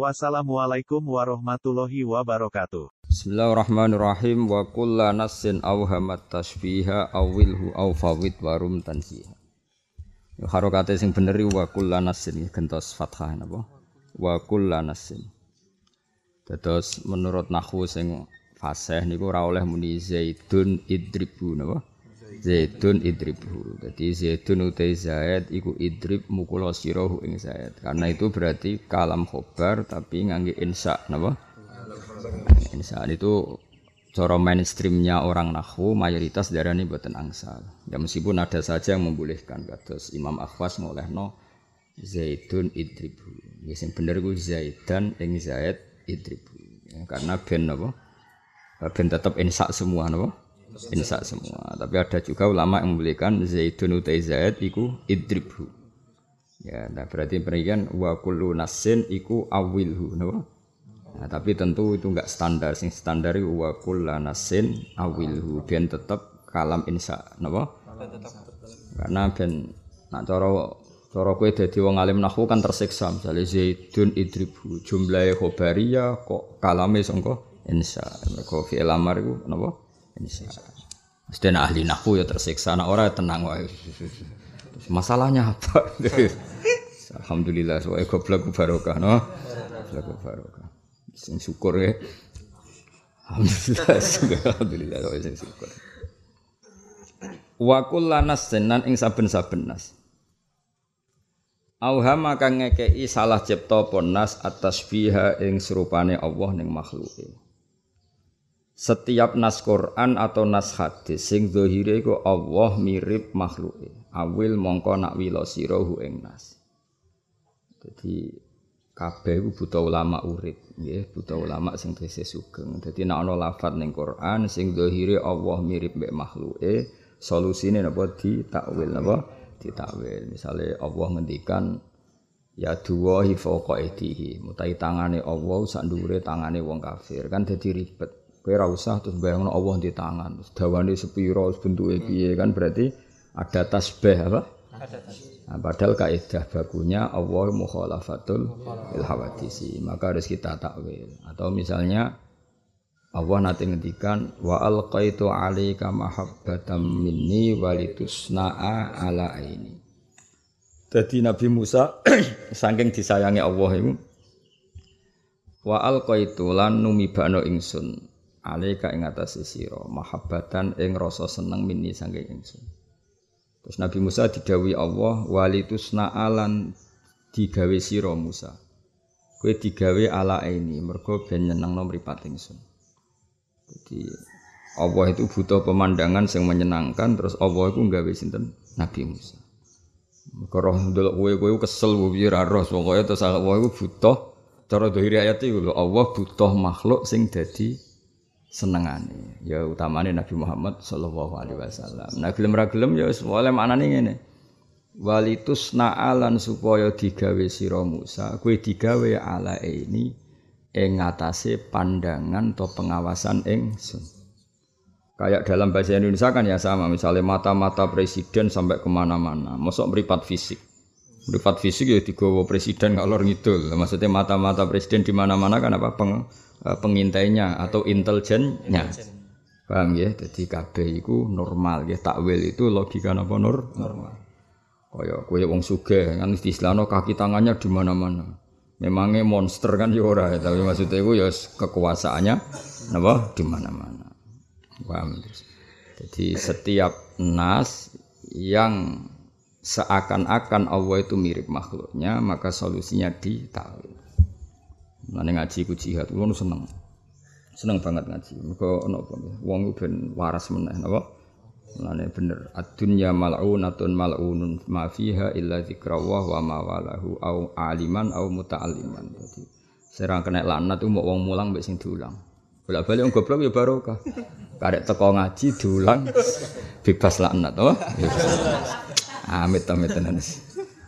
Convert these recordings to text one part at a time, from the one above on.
Wassalamualaikum warahmatullahi wabarakatuh. Bismillahirrahmanirrahim wa kulla nassin awhamat tashbiha awilhu aw fawid warum tansiha. Harokate sing bener wa kulla nassin gentos fathah napa? Wa kulla nassin. Dados menurut nahwu sing fasih niku ora oleh muni zaidun idribu napa? Zaidun idribhu. Jadi Zaidun utai Zaid iku idrib mukula sirahu ing Zaid. Karena itu berarti kalam khobar tapi ngangge insa napa? Insa itu cara mainstreamnya orang nahwu mayoritas darani buatan angsal. Ya meskipun ada saja yang membolehkan kados Imam Akhwas ngolehno Zaidun idribhu. Ya sing bener ku Zaidan ing Zaid idribhu. Ya, karena ben napa? Ben tetap insa semua napa? Insa semua. Tapi ada juga ulama yang membolehkan zaidun utai zaid iku idribhu. Ya, nah berarti pendidikan wa kullu nasin iku awilhu, no? Nah, tapi tentu itu enggak standar. Sing standar itu wa kullu nasin awilhu. Biar tetap kalam insa, no? Karena ben nak cara cara kowe dadi wong alim nahwu kan tersiksa misalnya zaidun idribhu jumlahe khobariyah kok kalame sangka insa. Mergo fi'il amar iku napa? Mesti ahli nahwu ya tersiksa, nak ora ya tenang wae. Masalahnya apa? Alhamdulillah, soalnya goblok barokah, no? Goblok barokah. Sing syukur ya. Alhamdulillah, alhamdulillah, soalnya sing syukur. Wa kullanas senan ing saben-saben nas. Auhama kang ngekei salah cipta ponas atas biha ing serupane Allah ning makhluke setiap nas Quran atau nas hadis sing zahire iku Allah mirip makhluke awil mongko nak wila sirahu ing nas. Jadi kabeh iku buta ulama urip nggih buta ulama sing tesih sugeng. Dadi nek ana lafat ning Quran sing zahire Allah mirip mek makhluke solusine napa? Ditakwil napa? Ditakwil. Misale Allah ngendikan ya duwahi fawqa mutai tangane Allah sak dhuwure tangane wong kafir. Kan dadi ribet Kowe ora usah terus bayangno Allah di tangan. Terus dawane sepira, bentuke piye kan berarti ada tasbih apa? Ada tasbih. Nah, padahal kaidah bakunya Allah mukhalafatul bil hawadisi. Maka harus kita takwil. Atau misalnya Allah nanti ngendikan wa alqaitu alaika mahabbatan minni walitusna'a ala aini. Jadi Nabi Musa saking disayangi Allah itu wa alqaitu lan numibano ingsun alaika ing atase sira mahabbatan ing rasa seneng minni saking ingsun. Terus Nabi Musa didawi Allah walitusna alan digawe sira Musa. Kowe digawe ala ini mergo ben nyenengno mripat ingsun. Jadi Allah itu butuh pemandangan yang menyenangkan terus Allah itu nggawe sinten? Nabi Musa. Roh ndelok kowe kowe kesel piye ra roh pokoke terus Allah itu butuh cara dohiri ayat itu Allah butuh makhluk sing dadi senengane. Ya utamane Nabi Muhammad sallallahu alaihi wasallam. Nah gelem ra gelem ya wis oleh maknane ngene. Walitus na'alan supaya digawe sira Musa kowe digawe ala ini ing ngatasé pandangan atau pengawasan ingsun. Kayak dalam bahasa Indonesia kan ya sama misalnya mata-mata presiden sampai ke mana-mana. Mosok meripat fisik meripat fisik ya digawa presiden kalau ngidul maksudnya mata-mata presiden di mana-mana kan apa peng Eh, pengintainya atau intelijennya. Paham ya? Jadi kabeh iku normal ya. Takwil itu logika napa nur? Normal. Kaya kowe wong sugih kan istilahno kaki tangannya di mana-mana. Memangnya monster kan ya ora, tapi maksudnya itu ya kekuasaannya napa di mana-mana. Paham terus. Jadi setiap nas yang seakan-akan Allah itu mirip makhluknya, maka solusinya di takwil. Nane ngaji ku jihad, kulo seneng. Seneng banget ngaji. Mergo ono apa wong ben waras meneh napa? Nane bener. Ad-dunya mal'unatun mal'unun ma fiha illa dzikrawah wa ma walahu au aliman au muta'alliman. Dadi serang kena laknat mau wong mulang mbek sing diulang. Bolak-balik wong goblok ya barokah. Karek teko ngaji diulang bebas laknat, oh. Amit amit tenan.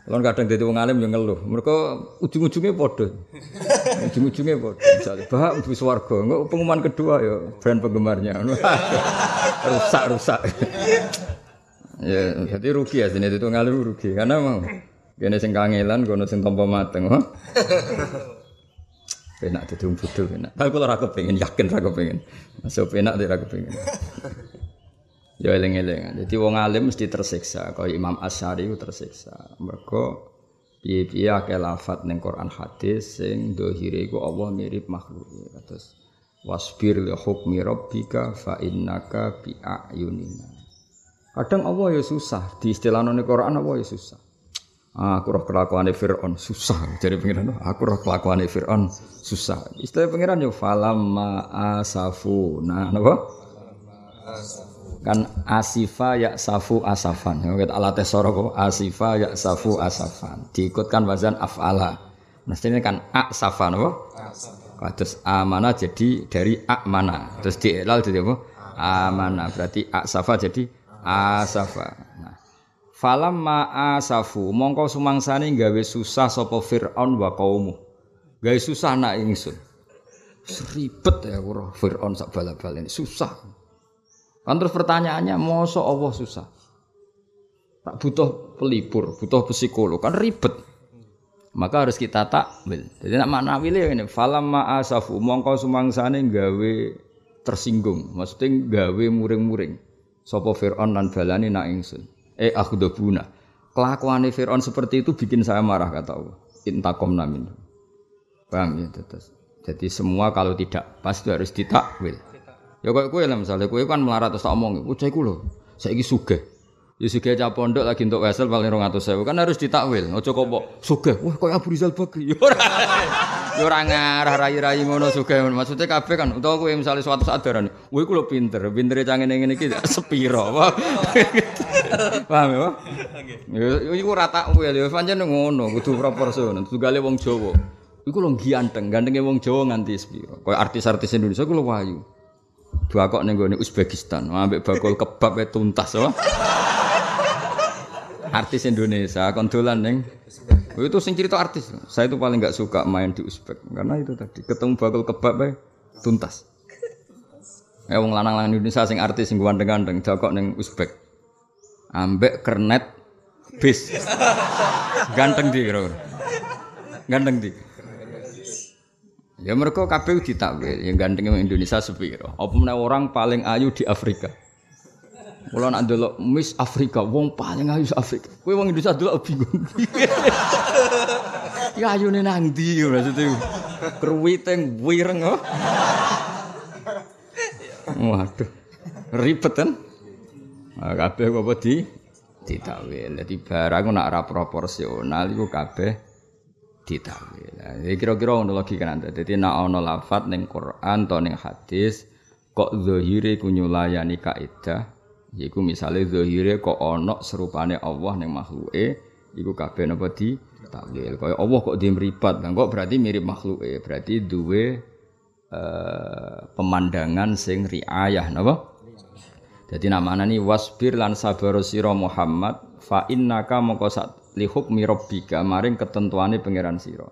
Kalau kadang jadi wong alim yang ngeluh, mereka ujung-ujungnya padha. Ujung-ujungnya padha. Misalnya, bah bu swarga, enggak pengumuman kedua ya brand penggemarnya. rusak rusak. ya, jadi rugi ya sini itu ngalim rugi karena mau kene sing kangelan, kono sing tampa mateng. Oh. Penak wong bodho penak. Tapi kula ora kepengin, yakin ora kepengin. Masuk penak ora kepengin. Ya eling-eling. Jadi wong alim mesti tersiksa, kaya Imam Asy'ari ku tersiksa. Mergo piye-piye akeh lafat ning Quran hadis sing dohire iku Allah mirip makhluk. Terus wasbir li hukmi rabbika fa innaka bi ayunina. Kadang Allah ya susah, di istilah Quran Allah ya susah. Ah, aku roh kelakuan Fir'aun susah jadi pengiran aku roh kelakuan Fir'aun susah istilah pengiran yo falamma asafu nah napa kan asifa ya safu asafan. Ya kita alat tesoro kok. Asifa ya safu asafan. Diikutkan wazan afala. Mestinya kan asafa napa terus amana jadi dari amana. Terus dielal jadi apa? Amana. Berarti asafa jadi asafa. Falam ma'asafu mongko sumangsane gawe susah sapa Firaun wa kaumu. Gawe susah nak ingsun. Ribet ya ora. Firaun sak bala-bala ini. Susah. Kan terus pertanyaannya, mosok Allah susah? Tak butuh pelipur, butuh psikolog, kan ribet. Maka harus kita takwil. Jadi nak makna wile ini, falam ma'asafu mongko sumangsane gawe tersinggung, maksudnya gawe muring-muring. Sapa Firaun lan balani nak ingsun eh akhdabuna. Kelakuan Fir'aun seperti itu bikin saya marah kata Allah. Intakom namin. Paham ya terus. Jadi semua kalau tidak pas itu harus ditakwil. Ya kok kowe lah misalnya kowe kan melarat terus tak omong, "Bocah iku lho, saiki sugih." Ya sugih cah pondok lagi untuk wesel paling 200.000 kan harus ditakwil. Ojo kok mbok sugih. Wah, koyo Abu Rizal Bakri. Ya ora. Ya ora ngarah rai-rai ngono sugih. Maksudnya kabeh kan utawa kowe misalnya suatu saat darani, "Kowe iku lho pinter, pintere cah ngene-ngene iki sepiro." Paham ya? Nggih. Iku ora takwil ya pancen ngono, kudu proporsional. Tugale wong Jawa. Iku lho ganteng, gantenge wong Jawa nganti sepiro. Kaya artis-artis Indonesia iku lho wayu. Dua kok ning gone Uzbekistan, ambek bakul kebab e tuntas apa? Artis Indonesia kon dolan ning itu sing cerita artis. Saya itu paling nggak suka main di Uzbek karena itu tadi ketemu bakul kebab e tuntas. Ya wong lanang-lanang Indonesia sing artis sing ganteng-ganteng jokok ning Uzbek ambek kernet bis ganteng di kira ganteng di ya mereka kabeh ditakwil yang ganteng Indonesia sepiro apa meneh orang paling ayu di Afrika Kalau nak delok Miss Afrika, wong paling ayu Afrika. Kowe wong Indonesia delok bingung. ya ayune nang ndi maksudnya. Kruwiteng wireng oh. Waduh. Ribet kan? Nah, kabeh apa di ditakwil. Dadi barang nak ora proporsional iku kabeh ditakwil. Jadi kira-kira ngono logika nanti. Jadi nak ana lafat ning Quran atau ning hadis kok zahire ku nyulayani kaidah yaiku misale zahire kok ana serupane Allah ning makhluke iku kabeh napa di takwil. Kaya Allah kok dia meripat, kok berarti mirip makhluke, berarti duwe uh, pemandangan sing riayah napa? Jadi namanya ini wasbir lan sabar siro Muhammad fa innaka mongko li hukmi rabbika maring ketentuane pangeran sira.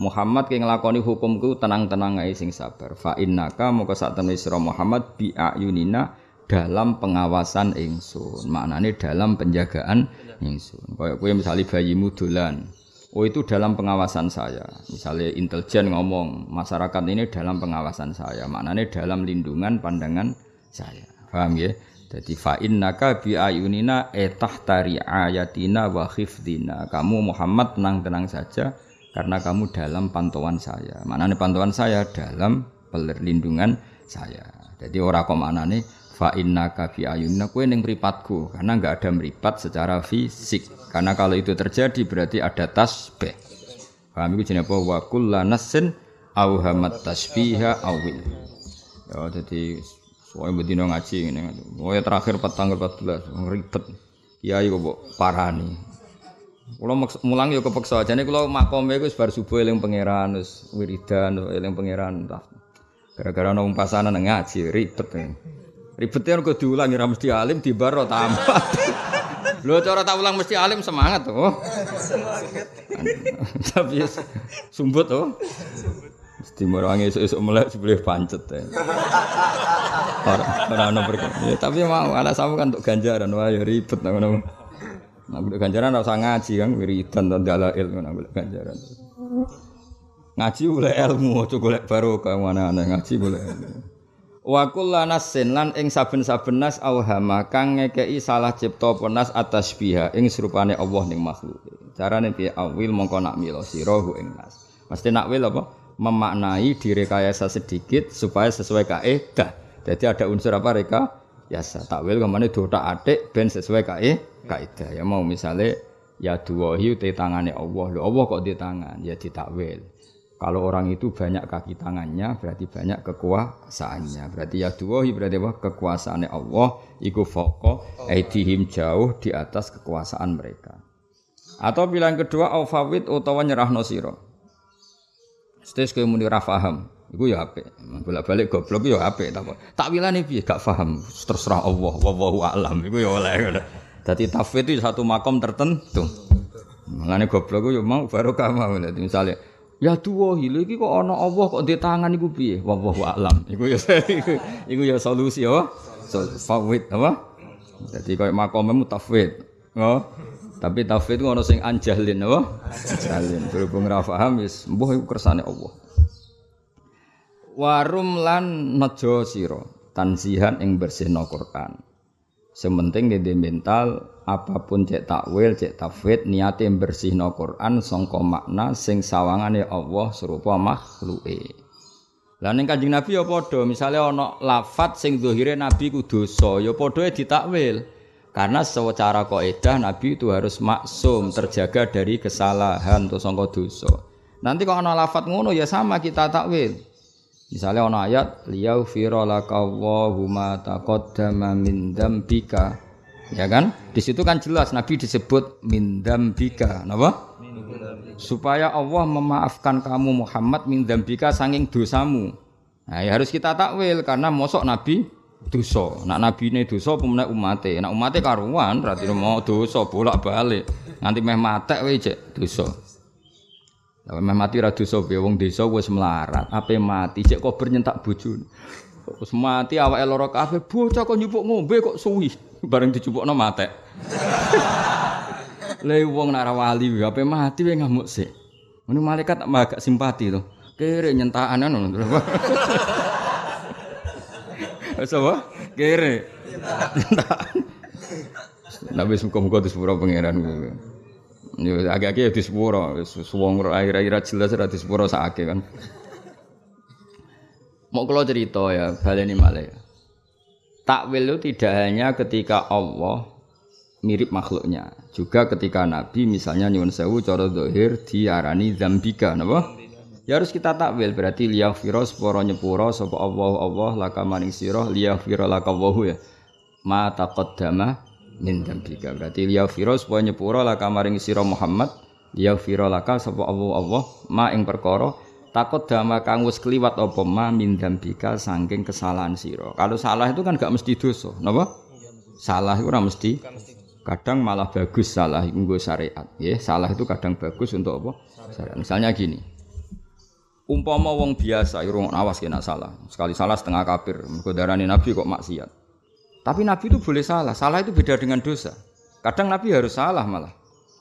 Muhammad ki nglakoni hukumku tenang-tenang ae sing sabar. Fa innaka mongko sak temne sira Muhammad bi ayunina dalam pengawasan ingsun. Maknane dalam penjagaan ingsun. Kayak kowe misalnya bayimu dolan. Oh itu dalam pengawasan saya. Misalnya intelijen ngomong masyarakat ini dalam pengawasan saya. Maknanya dalam lindungan pandangan saya. Paham ya? Jadi fa innaka bi ayunina etah tari ayatina wa khifdina. Kamu Muhammad tenang-tenang saja karena kamu dalam pantauan saya. Mana nih pantauan saya dalam perlindungan saya. Jadi orang kok nih fa innaka bi ayunina kue neng meripatku karena nggak ada meripat secara fisik. Karena kalau itu terjadi berarti ada tasbih. Paham itu jenis apa? Wa kullanasin auhamat tasbiha awil. Ya, jadi Soalnya bedino ngaji ini, ya terakhir tanggal 14, ribet. Kiai kok parah nih. Kalau mulang ya kepeksa nih kalau makome itu bar subuh eling pangeran, terus wiridan, eling pangeran. Gara-gara nong pasanan ngaji ribet. Ya. Ribetnya kok diulangi ra mesti alim di baro tamat. Lho cara tak ulang mesti alim semangat tuh. Tapi sumbut tuh. Mesti merangi esuk-esuk melek sebelah pancet ya. Ora ora ya, tapi mau anak sama kan untuk ganjaran wah ya ribet ngono. Nah, golek ganjaran usah ngaji kan wiridan dan dalail ngono golek ganjaran. Ngaji boleh ilmu, aja golek barokah mana ana ngaji boleh. Wa kullanasin lan ing saben-saben nas auhama kang ngekeki salah cipta penas atas biha ing serupane Allah ning makhluk. Carane piye awil mongko nak milo sira ing nas. Mesti nak wil apa? Memaknai direkayasa sedikit supaya sesuai kaidah. Jadi ada unsur apa? Reka? Yasa. Takwil ke mana? Dotak atik ben sesuai kaidah kaidah ya mau misalnya ya duwahi te tangane Allah. Lho Allah kok di tangan? Ya ditakwil kalau orang itu banyak kaki tangannya berarti banyak kekuasaannya. Berarti ya duwahi berarti apa? Kekuasaannya Allah. Iku foko aidihim jauh di atas kekuasaan mereka. Atau bilang kedua aufawid utawa nyerahno sira Stes kowe muni ra paham, iku ya apik. Bolak-balik goblok ya apik tak takwilane piye gak paham, terserah Allah, wallahu alam. Iku ya oleh. Jadi tafwid itu satu makom tertentu. Mengenai goblok yo mau baru kamu Jadi misalnya ya tuwa hile iki kok ana Allah kok di tangan iku piye? Wallahu alam. Iku ya iku ya solusi ya. Fawid apa? Jadi kayak makommu tafwid. Oh. Tapi tafwid ngono sing anjalin apa? Anjalin. Berhubung ra paham wis mbuh kersane Allah. Warum lan nejo sira tansihan ing bersihno Quran. Sementing di mental apa pun cek takwil, cek tafwid niate bersihno Quran sangka makna sing sawangane Allah serupa makhluke. Lah ning Kanjeng Nabi ya padha, misale ana lafat sing zahire Nabi ku dosa, ya padha ditakwil. Karena secara kaidah Nabi itu harus maksum, terjaga dari kesalahan atau sangka dosa. Nanti kalau ana lafat ngono ya sama kita takwil. Misalnya ono ayat liyaghfira laka Allahu ma taqaddama min dzambika. Ya kan? Di situ kan jelas Nabi disebut min dzambika. Napa? Supaya Allah memaafkan kamu Muhammad min dzambika sanging dosamu. Nah, ya harus kita takwil karena mosok Nabi dosa. Nak nabi ini dosa pemenang umate. Nak umate karuan berarti mau dosa bolak-balik. Nanti meh matek wae cek dosa. Lah mati ra dosa piye wong melarat, ape mati cek kok bernyentak bojone. Wis mati awake lara kabeh, bocah kok nyupuk ngombe kok suwi bareng dicupukno matek. Le wong nak wali ape mati wae ngamuk sik. Ngono malaikat agak simpati to. Kere nyentakan ngono. Wis apa? Kere. Nabi muka-muka disepura pangeran. Yo agak-agak ya di sepuro, suwong air-air jelas ora di sepuro sakake kan. Mau kalau cerita ya, baleni malih. Takwil itu tidak hanya ketika Allah mirip makhluknya, juga ketika Nabi misalnya nyuwun sewu cara dohir diarani zambika, napa? Ya harus kita takwil berarti liyaghfira sepuro nyepuro sapa Allah Allah laka maning sira liyaghfira laka ya. Ma taqaddama min dzambika. Berarti liya fira supaya nyepura laka maring sira Muhammad, liya fira laka sapa Allah Allah ma ing perkara takut dama kang wis kliwat apa ma min dzambika saking kesalahan sira. Kalau salah itu kan gak mesti dosa, napa? Salah itu ora mesti. Kadang malah bagus salah nggo syariat, ya. Salah itu kadang bagus untuk apa? Misalnya gini. Umpama wong biasa, irung awas kena salah. Sekali salah setengah kafir. Mergo Nabi kok maksiat. Tapi Nabi itu boleh salah. Salah itu beda dengan dosa. Kadang Nabi harus salah malah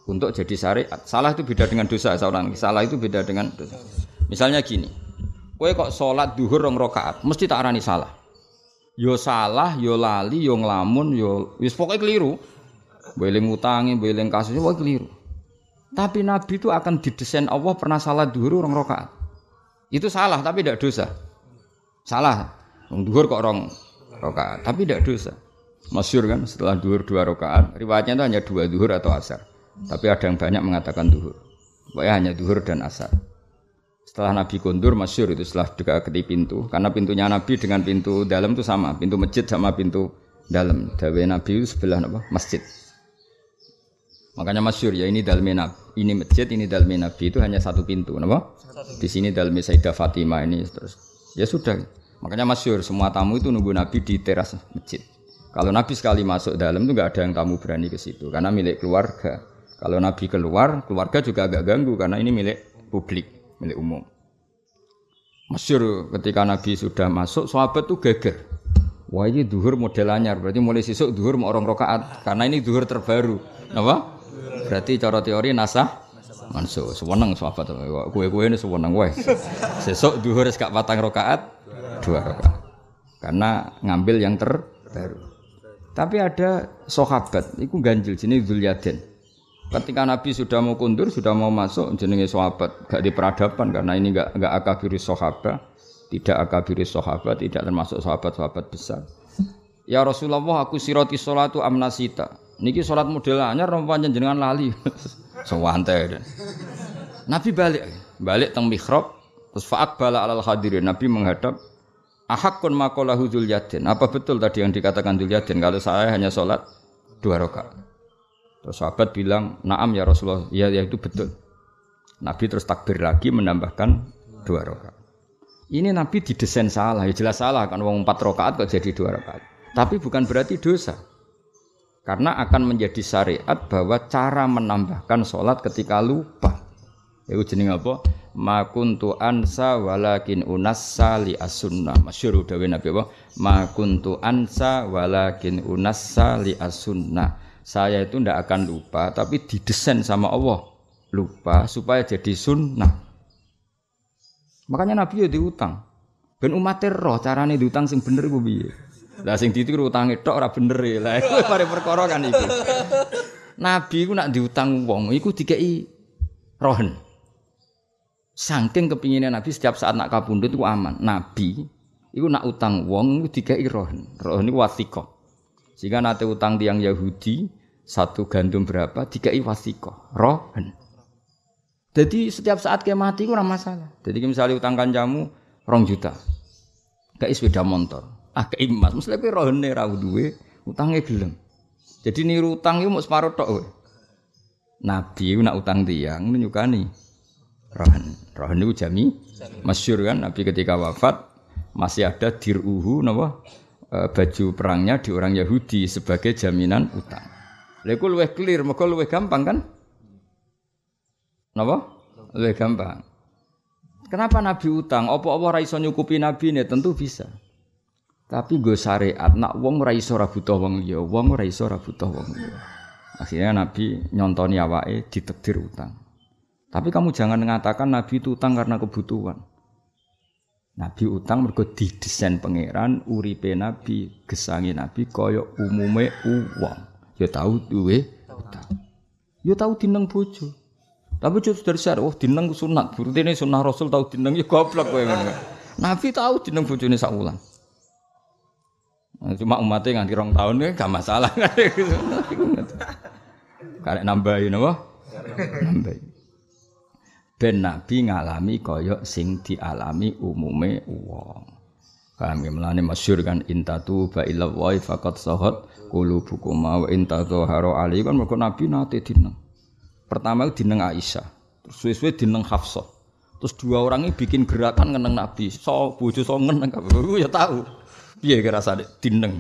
untuk jadi syariat. Salah itu beda dengan dosa seorang. Salah itu beda dengan dosa. Misalnya gini, kue kok sholat duhur rong rokaat, mesti tak arani salah. Yo salah, yo lali, yo ngelamun, yo wis pokoknya keliru. Boleh ngutangi, boleh kasusnya, pokoknya keliru. Tapi Nabi itu akan didesain Allah pernah salah duhur rong rokaat. Itu salah tapi tidak dosa. Salah. Duhur kok rong rakaat, tapi tidak dosa. Masyur kan setelah duhur dua rakaat, riwayatnya itu hanya dua duhur atau asar. Tapi ada yang banyak mengatakan duhur. Pokoknya hanya duhur dan asar. Setelah Nabi kondur masyur itu setelah dekati pintu, karena pintunya Nabi dengan pintu dalam itu sama, pintu masjid sama pintu dalam. Dawe Nabi itu sebelah apa? Masjid. Makanya masyur ya ini dalam Nabi, ini masjid, ini dalam Nabi itu hanya satu pintu, apa? Di sini dalam Sayyidah Fatimah ini terus. Ya sudah, Makanya masyur semua tamu itu nunggu Nabi di teras masjid. Kalau Nabi sekali masuk dalam itu nggak ada yang tamu berani ke situ karena milik keluarga. Kalau Nabi keluar, keluarga juga agak ganggu karena ini milik publik, milik umum. Masyur ketika Nabi sudah masuk, sahabat tuh geger. Wah ini duhur model anyar, berarti mulai sisuk duhur mau orang rokaat karena ini duhur terbaru. Apa? Berarti cara teori nasah mansuh. Sewenang sahabat. Kue-kue ini sewenang wae. Sesuk duhur gak patang rokaat, dua rakaat. Karena ngambil yang terbaru. Tapi ada sahabat, itu ganjil jenis Dzulyaden. Ketika Nabi sudah mau kundur, sudah mau masuk jenenge sahabat, gak di peradaban karena ini gak gak akabiri sahabat, tidak akabiri sahabat, tidak termasuk sahabat-sahabat besar. Ya Rasulullah, aku siroti sholatu amnasita. Niki sholat model anyar rompanya jenengan lali. Sewantai. Nabi balik, balik teng mihrab, terus faak bala alal hadirin. Nabi menghadap Ahakun makolahu Dzulyaden. Apa betul tadi yang dikatakan Dzulyaden kalau saya hanya sholat dua rakaat? Terus sahabat bilang, "Na'am ya Rasulullah." Ya, ya itu betul. Nabi terus takbir lagi menambahkan dua rakaat. Ini Nabi didesain salah, ya jelas salah kan wong empat rakaat kok jadi dua rakaat. Tapi bukan berarti dosa. Karena akan menjadi syariat bahwa cara menambahkan sholat ketika lupa. Itu jeneng apa? ma kuntu ansa walakin unassa li as-sunnah. Masyhur dawe Nabi apa? Ma kuntu ansa walakin unassa li as-sunnah. Saya itu ndak akan lupa tapi didesain sama Allah. Lupa supaya jadi sunnah. Makanya Nabi ya diutang. Ben umat roh carane diutang sing bener iku piye lah sing ditiru utange tok ora bener e. lah iku pare perkara kan iku Nabi iku nak diutang wong iku dikei rohen Saking kepinginnya Nabi setiap saat nak kabundut itu aman. Nabi itu nak utang wong itu dikai rohen. Rohen itu wasiko. Jika nanti utang tiang Yahudi satu gandum berapa dikai wasiko. Rohen. Jadi setiap saat kayak mati itu masalah. Jadi misalnya utang kancamu rong juta. Kayak sepeda motor. Kayak emas. Mesti kayak rohen nih rawu duwe. Utangnya gelem. Jadi niru utang itu mau separuh tok. Nabi itu nak utang tiang nih rohan. Rohan itu jami masyur kan Nabi ketika wafat masih ada diruhu napa e, baju perangnya di orang Yahudi sebagai jaminan utang. Iku luwih clear, mergo luwih gampang kan? Napa? Luwih gampang. Kenapa Nabi utang? Apa Allah ra iso nyukupi Nabi ini? Tentu bisa. Tapi gue syariat, nak wong ra iso ra butuh wong liya, wong ra iso ra butuh wong liya. Akhirnya Nabi nyontoni awake ditekdir utang. Tapi kamu jangan mengatakan Nabi itu utang karena kebutuhan. Nabi utang mergo didesain pangeran uripe Nabi, gesangi Nabi koyok umume uang. Ya tahu duwe utang. Ya tahu dineng bojo. Tapi cukup dari syar, oh dineng sunat. Berarti ini sunnah Rasul tahu dineng ya goblok kowe ngono. Nabi tahu dineng bojone sak wulan. Nah, cuma umatnya nganti rong tahun ya gak masalah. Karek nambahin apa? Nambahin ben nabi ngalami kaya sing dialami umume wong. Paham ya melane masyhur kan intatu ba ila wa faqat sahat qulubukum wa intadhaharu ali kan mergo nabi nate dineng. Pertama dineng Aisyah, terus suwe-suwe dineng Hafsah. Terus dua orang ini bikin gerakan ngeneng Nabi. So bojo so ngeneng kabeh. Ya tahu. Piye kira rasane dineng.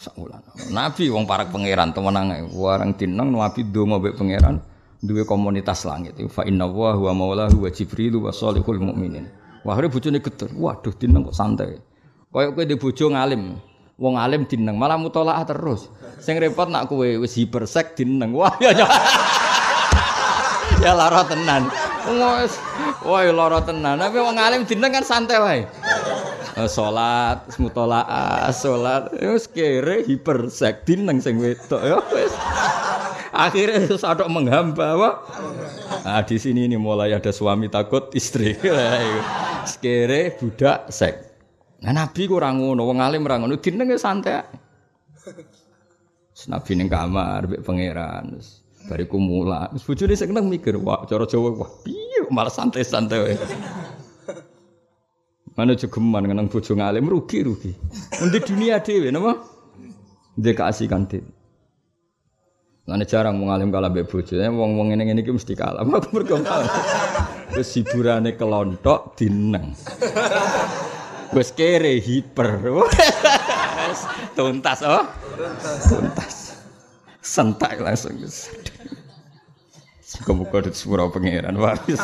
Sakulan. Nabi wong parak pangeran temenang warang dineng Nabi donga mbek pangeran duwe komunitas langit. Fa inna wa huwa maulahu wa jibril wa salihul mukminin. Wah, bojone geter. Waduh, dineng kok santai. Kayak kowe di bojo ngalim. Wong alim dineng malah mutolaah terus. Sing repot nak kowe wis hipersek dineng. Wah, ya ya. ya lara tenan. Wes, wah lara tenan. Tapi wong alim dineng kan santai wae. Uh, salat, mutolaah, salat, wis kere hipersek dineng sing wedok ya wis. Akhirnya terus ada menghamba apa? Nah, di sini ini mulai ada suami takut istri. Sekere budak sek. Nah, Nabi kurang ngono, wong alim ora ngono, dinenge santai. Nabi kamar mbek pangeran. Bariku mula. Wis bojone mikir, wah cara Jawa wah piye malah santai-santai. Mana jogeman ngenang bojo ngalim rugi-rugi. Nanti dunia dhewe napa? Ndek keasikan dhewe. Mana jarang mau ngalim kalah mbek bojone, wong-wong ngene iki mesti kalah. Aku mergo Terus hiburane kelontok dineng. Wis kere hiper. Tuntas oh. Tuntas. Sentak langsung. Muga-muga di sepura pangeran waris.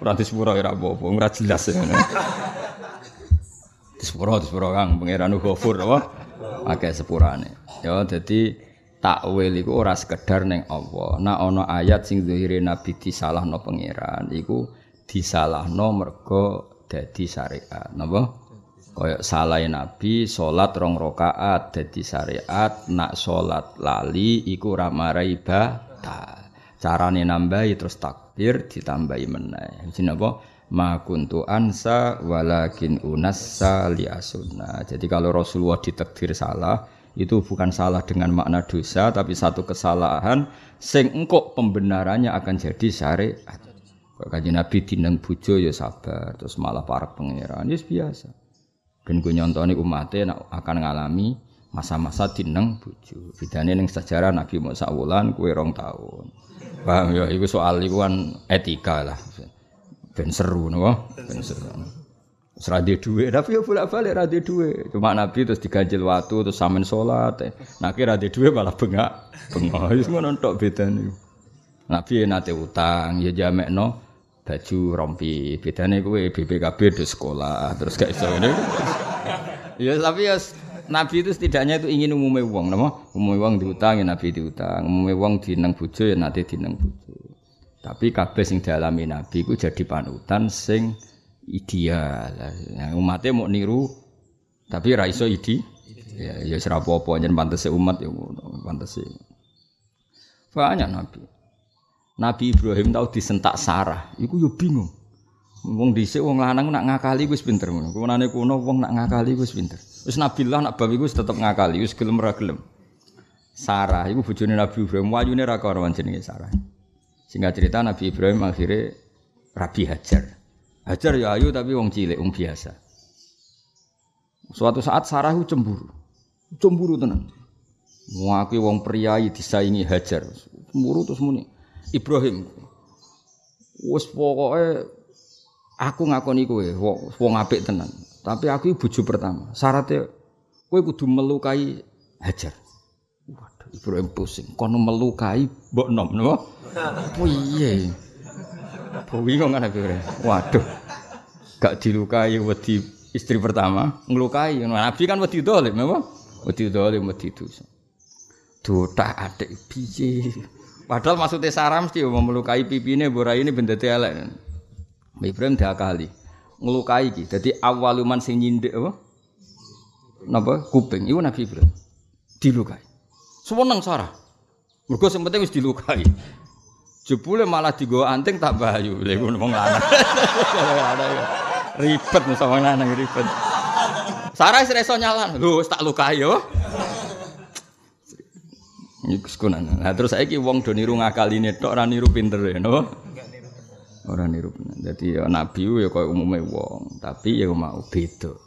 Di sepura ora apa-apa, ora jelas ya. Di sepura Kang pangeran Ghafur apa? Akeh sepurane. Ya dadi takwil iku ora sekedar ning Allah. Nah ana ayat sing zahire nabi disalahno pangeran iku disalahno mergo dadi syariat. Napa? Kaya salah nabi salat rong rakaat dadi syariat, nak salat lali iku ora marai ibadah. carane nambahi terus takbir ditambahi meneh jenenge apa ma kuntu ansa walakin unassa li asunna jadi kalau Rasulullah ditakdir salah itu bukan salah dengan makna dosa tapi satu kesalahan sing engkok pembenarannya akan jadi syariat. Kaji Nabi dineng bujo ya sabar terus malah para pangeran. Ya biasa. Dan gue nyontoni umatnya akan ngalami masa-masa dineng bujo bedane ning sejarah Nabi Musa wulan kue rong tahun. Paham ya, itu soal itu kan etika lah. Ben seru napa? Ben seru. Serade duwe, tapi ya bolak-balik rade duwe. Cuma Nabi terus diganjil waktu terus samen salat. Nah kira rade duwe malah bengak. Bengak wis ngono tok bedane. Nabi nate utang, ya jamekno baju rompi. Bedane kowe BPKB di sekolah, terus gak iso ngene. Ya tapi ya Nabi itu setidaknya itu ingin umumnya uang, nama umumnya uang diutang ya Nabi diutang, umumnya uang dineng bujo ya nanti dineng bujo. Tapi kabeh sing dialami Nabi itu jadi panutan sing ideal. Yang umatnya mau niru, tapi raiso idi. Ya, ya serapo apa aja pantas umat ya pantas Banyak Nabi. Nabi Ibrahim tahu disentak Sarah, itu yo bingung. Wong dhisik wong lanang nak ngakali wis pinter ngono. Kuwanane kuno wong nak ngakali wis pinter. Wis Nabilah nak bab iku tetep ngakali, wis gelem ora gelem. Sarah iku bojone Nabi Ibrahim, wayune ra karo jenenge Sarah. Singkat cerita Nabi Ibrahim akhirnya Rabi Hajar. Hajar ya ayu tapi wong cilik, wong biasa. Suatu saat Sarah cemburu. Cemburu tenan. Muaki wong priayi disaingi Hajar. Cemburu terus muni. Ibrahim. Wes pokoknya aku ngakoni kowe wong apik tenan. Tapi aku bojo pertama. Syaratnya kowe kudu melukai Hajar. Ibrahim pusing. Kono melukai mbok nom, napa? Piye? Bingung kan aku. Waduh. Gak dilukai wedi istri pertama, ngelukai. Nabi kan wedi dolim, napa? Wedi dolim, wedi dosa. Dotak adik piye? Padahal maksudnya Sarah mesti melukai pipine, borai ini benda elek. Ibrahim kali ngelukai iki. Dadi awaluman sing nyindik apa? Napa? Kuping. Iku Nabi Ibrahim. Dilukai. Seneng Sarah. Mergo sing penting wis dilukai. Jebule malah digo anting tak bayu. Lha iku wong lanang. ribet sama lanang ribet. Sarah wis iso nyalan. Lho wis tak lukai yo. Iku sekunan. Nah terus saiki wong do niru ngakaline tok ora niru pinter ya, napa? Ora niru bener. Dadi ya nabi ya kaya umume wong, tapi ya mau beda.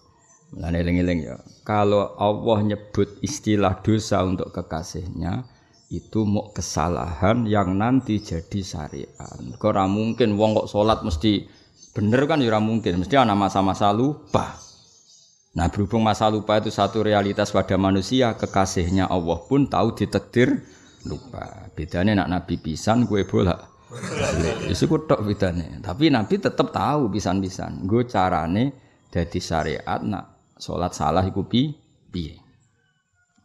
Lan eling-eling ya. Kalau Allah nyebut istilah dosa untuk kekasihnya, itu mau kesalahan yang nanti jadi syariat. Ora mungkin wong kok salat mesti bener kan ya mungkin, mesti ana masa-masa lupa. Nah berhubung masa lupa itu satu realitas pada manusia, kekasihnya Allah pun tahu ditakdir lupa. Bedanya nak nabi pisan gue bolak Isu tok bedane. Tapi Nabi tetap tahu pisan-pisan. Gue carane jadi syariat nak sholat salah iku pi piye.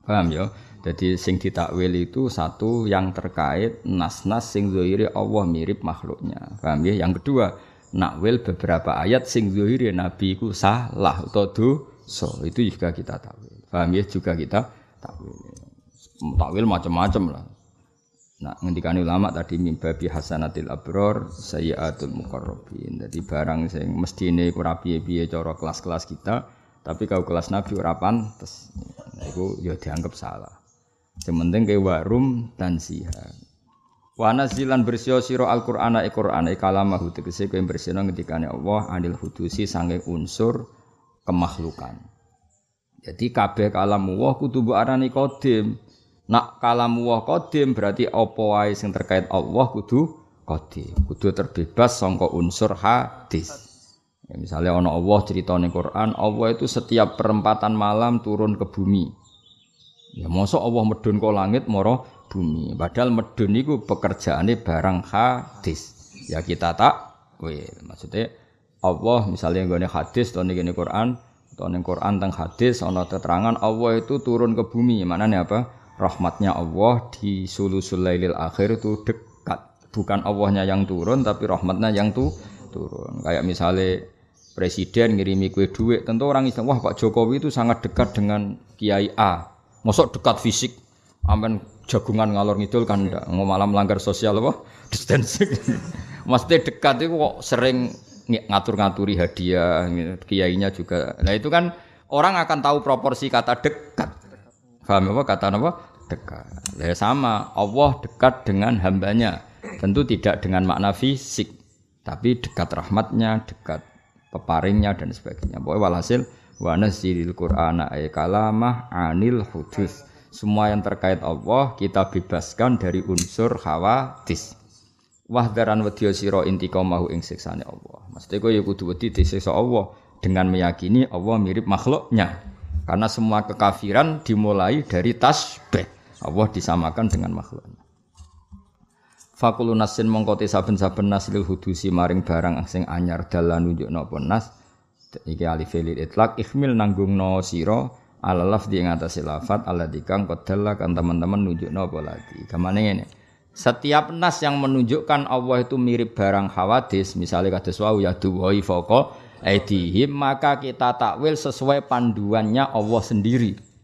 Paham ya? Jadi sing ditakwil itu satu yang terkait nas-nas sing zahiri Allah mirip makhluknya. Paham ya? Yang kedua, nakwil beberapa ayat sing zahiri Nabi iku salah atau dosa. Itu juga kita takwil. Paham ya? Juga kita takwil. Takwil macam-macam lah. Nah, ngendikane ulama tadi mimba bi hasanatil abror sayyiatul muqarrabin. Dadi barang sing mestine ora piye-piye cara kelas-kelas kita, tapi kau kelas Nabi ora pantes. Nah, iku ya dianggap salah. Sing penting ke warum dan siha. Wa nazilan bersio sira Al-Qur'ana e Qur'an e kalamahu tegese kowe bersihno ngendikane Allah anil hudusi sange unsur kemakhlukan. Jadi kabeh kalamu Allah kudu mbok arani qadim. Nak kalamu wa qadim berarti apa wae sing terkait Allah kudu qadim, kudu terbebas sangka unsur hadis. Ya, misalnya ono Allah cerita ning Quran, Allah itu setiap perempatan malam turun ke bumi. Ya mosok Allah medun ke langit moro bumi. Padahal medun itu pekerjaannya barang hadis. Ya kita tak, wih, maksudnya Allah misalnya nggone hadis atau ning Quran, atau ning Quran tentang hadis ono keterangan Allah itu turun ke bumi. Mana nih apa? Rahmatnya Allah di sulusul lailil akhir itu dekat. Bukan Allahnya yang turun tapi rahmatnya yang tuh turun. Kayak misalnya presiden ngirimi kue duit, tentu orang Islam, wah Pak Jokowi itu sangat dekat dengan Kiai A. Masuk dekat fisik, amen jagungan ngalor ngidul kan enggak, mau malam melanggar sosial apa? Distancing. Maksudnya dekat itu kok sering ngatur-ngaturi hadiah, kiainya juga. Nah itu kan orang akan tahu proporsi kata dekat. Paham apa kata apa? Dekat. Ya sama, Allah dekat dengan hambanya. Tentu tidak dengan makna fisik, tapi dekat rahmatnya, dekat peparingnya dan sebagainya. Pokoknya walhasil wa nazzilil qur'ana ay kalamah anil hudus. Semua yang terkait Allah kita bebaskan dari unsur khawatis. Wahdaran wedya sira intiqamahu ing siksane Allah. Mesti kowe ya kudu wedi disiksa Allah dengan meyakini Allah mirip makhluknya. Karena semua kekafiran dimulai dari tasbih. Allah disamakan dengan makhluknya. Fakulu nasin mongkoti saben-saben nas lil hudusi maring barang sing anyar dalan nunjuk napa nas iki alif lil itlaq ikhmil nanggung no sira ala lafdi ing atase lafat ala dikang kodalla kan teman-teman nunjuk napa lagi kamane ngene setiap nas yang menunjukkan Allah itu mirip barang hawadis misalnya kados wau ya duwai foko aidihim maka kita takwil sesuai panduannya Allah sendiri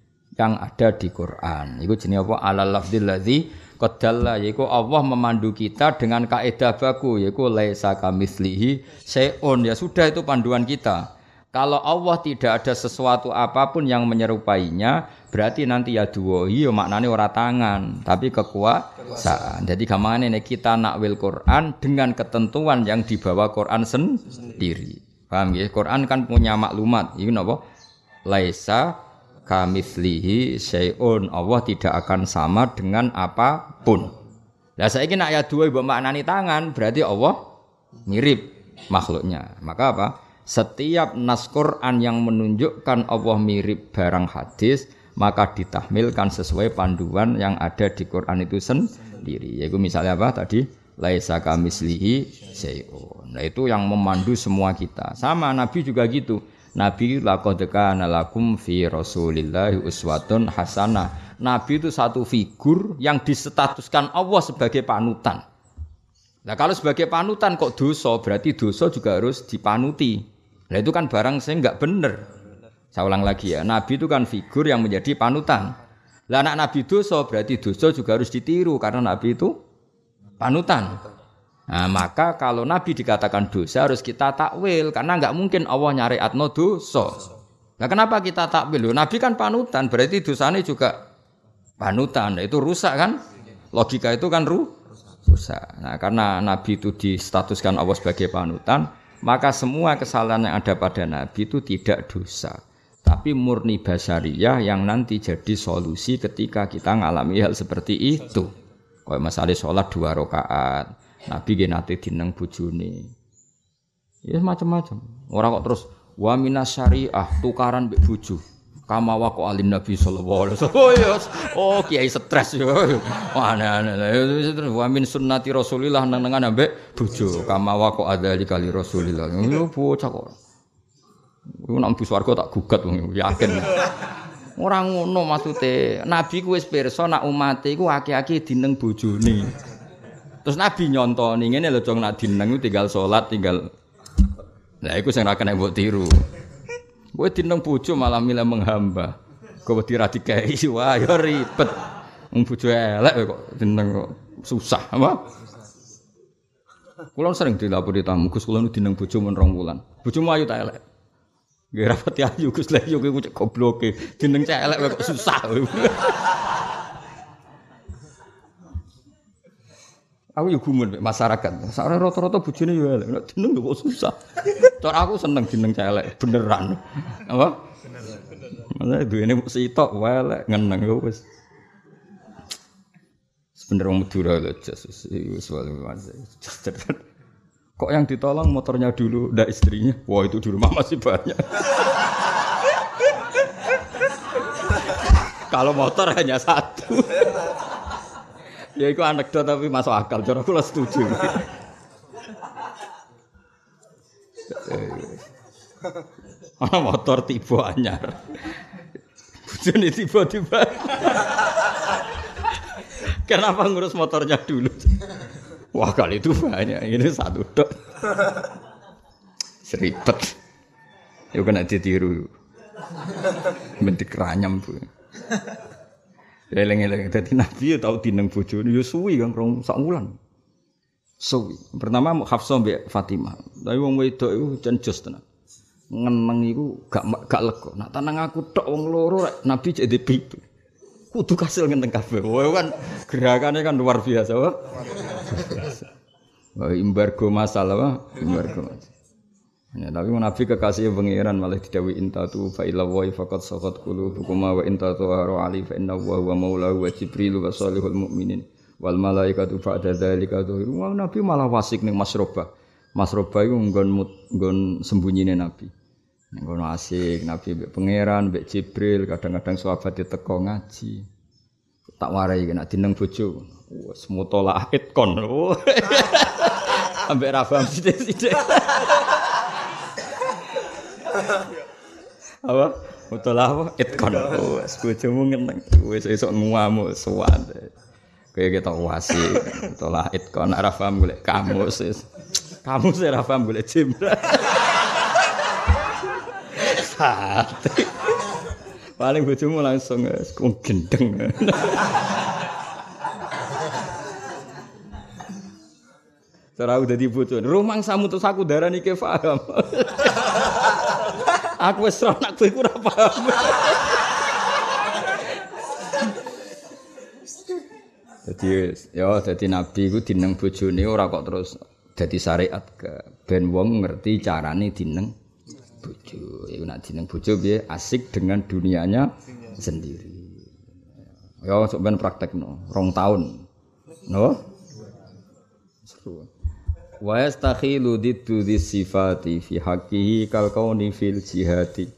yang ada di Quran. Iku jenenge apa? Ala lafdzil ladzi Qadalla yaiku Allah memandu kita dengan kaidah baku yaiku laisa kamitslihi seon ya sudah itu panduan kita. Kalau Allah tidak ada sesuatu apa pun yang menyerupainya, berarti nanti ya duwohi ya maknanya ora tangan, tapi kekuasaan. Jadi gamane ini kita nakwil Quran dengan ketentuan yang dibawa Quran sendiri. Paham ya? Quran kan punya maklumat. Ini apa? Laisa kamitslihi syai'un. Allah tidak akan sama dengan apa pun. Lah saiki nak ayat 2 mbok maknani tangan, berarti Allah mirip makhluknya. Maka apa? Setiap nas Quran yang menunjukkan Allah mirip barang hadis, maka ditahmilkan sesuai panduan yang ada di Quran itu sendiri. Yaitu misalnya apa tadi? Laisa kamislihi syai'un. Nah itu yang memandu semua kita. Sama Nabi juga gitu. Nabi laqad kana lakum fi Rasulillahi uswatun hasanah. Nabi itu satu figur yang disetatuskan Allah sebagai panutan. Nah kalau sebagai panutan kok dosa, berarti dosa juga harus dipanuti. Nah itu kan barang saya nggak bener. Saya ulang lagi ya, Nabi itu kan figur yang menjadi panutan. Lah anak Nabi dosa berarti dosa juga harus ditiru karena Nabi itu panutan. Nah, maka kalau Nabi dikatakan dosa harus kita takwil karena nggak mungkin Allah nyari atno dosa. Nah, kenapa kita takwil? Nabi kan panutan, berarti dosanya juga panutan. Nah, itu rusak kan? Logika itu kan ru rusak. Nah, karena Nabi itu distatuskan Allah sebagai panutan, maka semua kesalahan yang ada pada Nabi itu tidak dosa. Tapi murni basariyah yang nanti jadi solusi ketika kita ngalami hal seperti itu. Kayak masalah sholat dua rakaat, Nabi ge nate dineng bojone. Ya macam-macam. Ora kok terus wa minas syariah tukaran mbek bojo. Kama wa kok alim Nabi sallallahu alaihi wasallam. Oh, yes. oh kiai stres yo. Aneh-aneh. Wa min sunnati Rasulillah nang-nangan ambek bojo. Kama wa kok adzali kali Rasulillah. Yo bocah kok. Iku nang bu swarga tak gugat wong yakin. Ora ngono maksude. Nabi ku wis pirsa nak umat iku akeh-akeh dineng bojone. Terus Nabi nyontoni ngene lho dong nak dineng tinggal sholat tinggal Nah iku sing ra kena mbok tiru. Kowe dineng bojo malah milih menghamba. Kowe wedi ra dikai wah ya ribet. Wong bojo elek kok dineng kok susah apa? Kulo sering dilapori tamu, Gus kulo dineng bojo men rong wulan. Bojomu ayu ta elek? Nggih rapati ayu Gus lha yo kowe gobloke. Dineng cek elek kok susah. Aku yo gumun masyarakat. Sakare rata-rata bojone yo elek. Nek jeneng kok susah. Cara aku seneng jeneng celek beneran. Apa? Bener. Bener. duwene sitok wae elek ngeneng yo wis. Sebener wong Madura lho Jesus. Kok yang ditolong motornya dulu, ndak istrinya? Wah itu di rumah masih banyak. Kalau motor hanya satu. Ya itu anekdot tapi masuk akal. Cara aku setuju. Ana motor tiba anyar. Bojone tiba-tiba. Kenapa ngurus motornya dulu? Wah kali itu banyak, ini satu dok. Seribet. Yuk kena ditiru. Bentik ranyam bu. Eleng-eleng dadi nabi ya tau dineng bojone ya suwi kan rong sak wulan. Suwi. Pertama Hafsah mbek Fatimah. Tapi wong wedok iku jan jos tenan. Ngeneng iku gak gak lega. Nak tenang aku tok wong loro rek nabi jadi pitu. Kudu kasil ngenteng kabeh. Wah kan gerakannya kan luar biasa. Wah. Wah, embargo masalah, wah. embargo masalah. Ya, tapi Nabi kekasih pengiran malah didawi intatu fa ila wa faqad saqat qulubukum wa intatu haru ali fa inna wa huwa maulahu wa jibril wa salihul mu'minin wal malaikatu ba'da dzalika dhuhiru. Wah, Nabi malah wasik ning Masrobah. Masrobah iku nggon nggon sembunyinya Nabi. Ning kono asik Nabi mbek pangeran, mbek Jibril, kadang-kadang sahabat diteko ngaji. Tak warai kena dineng bojo. Wes mutola itkon. Ambek ra paham sithik-sithik. Apa? Mutola apa? Itkon. Wes bojomu ngeneng. Wes esuk nguamu suwan. Kayak kita wasi, mutola itkon ra paham golek kamus. Kamus ra paham golek jimbra. Sate. Paling bojomu langsung wis gendeng. Cara dadi bojo. Rumang samu terus aku darani ke paham. Aku wis ora nak kowe ora paham. Jadi ya dadi nabi iku dineng bojone ora kok terus dadi syariat ke ben wong ngerti carane dineng bojo. Iku nak dineng bojo piye asik dengan dunianya sendiri. Ya sok ben praktekno, rong tahun. No? Wa yastakhilu diddu sifati fi haqqihi kal kauni fil jihati.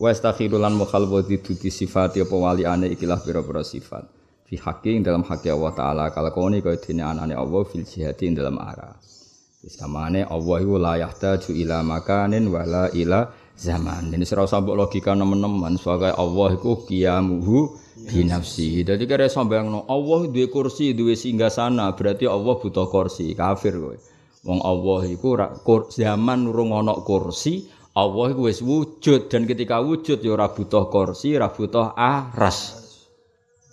Wa yastakhilu lan mukhalwa diddu sifati apa wali ane ikilah pira-pira sifat. Fi haqqi dalam haqqi Allah taala kal kauni kaya dene anane Allah fil jihati dalam arah. Samane Allah iku la yahtaju ila makanin wala ila zaman. Ini serau sambok logika nemen-nemen sebagai Allah iku qiyamuhu binafsi. Dadi kare sambayangno Allah duwe kursi, duwe singgasana, berarti Allah butuh kursi. Kafir kowe. Wong Allah iku zaman urung ana kursi, Allah iku wis wujud dan ketika wujud ya ora butuh kursi, ora butuh aras.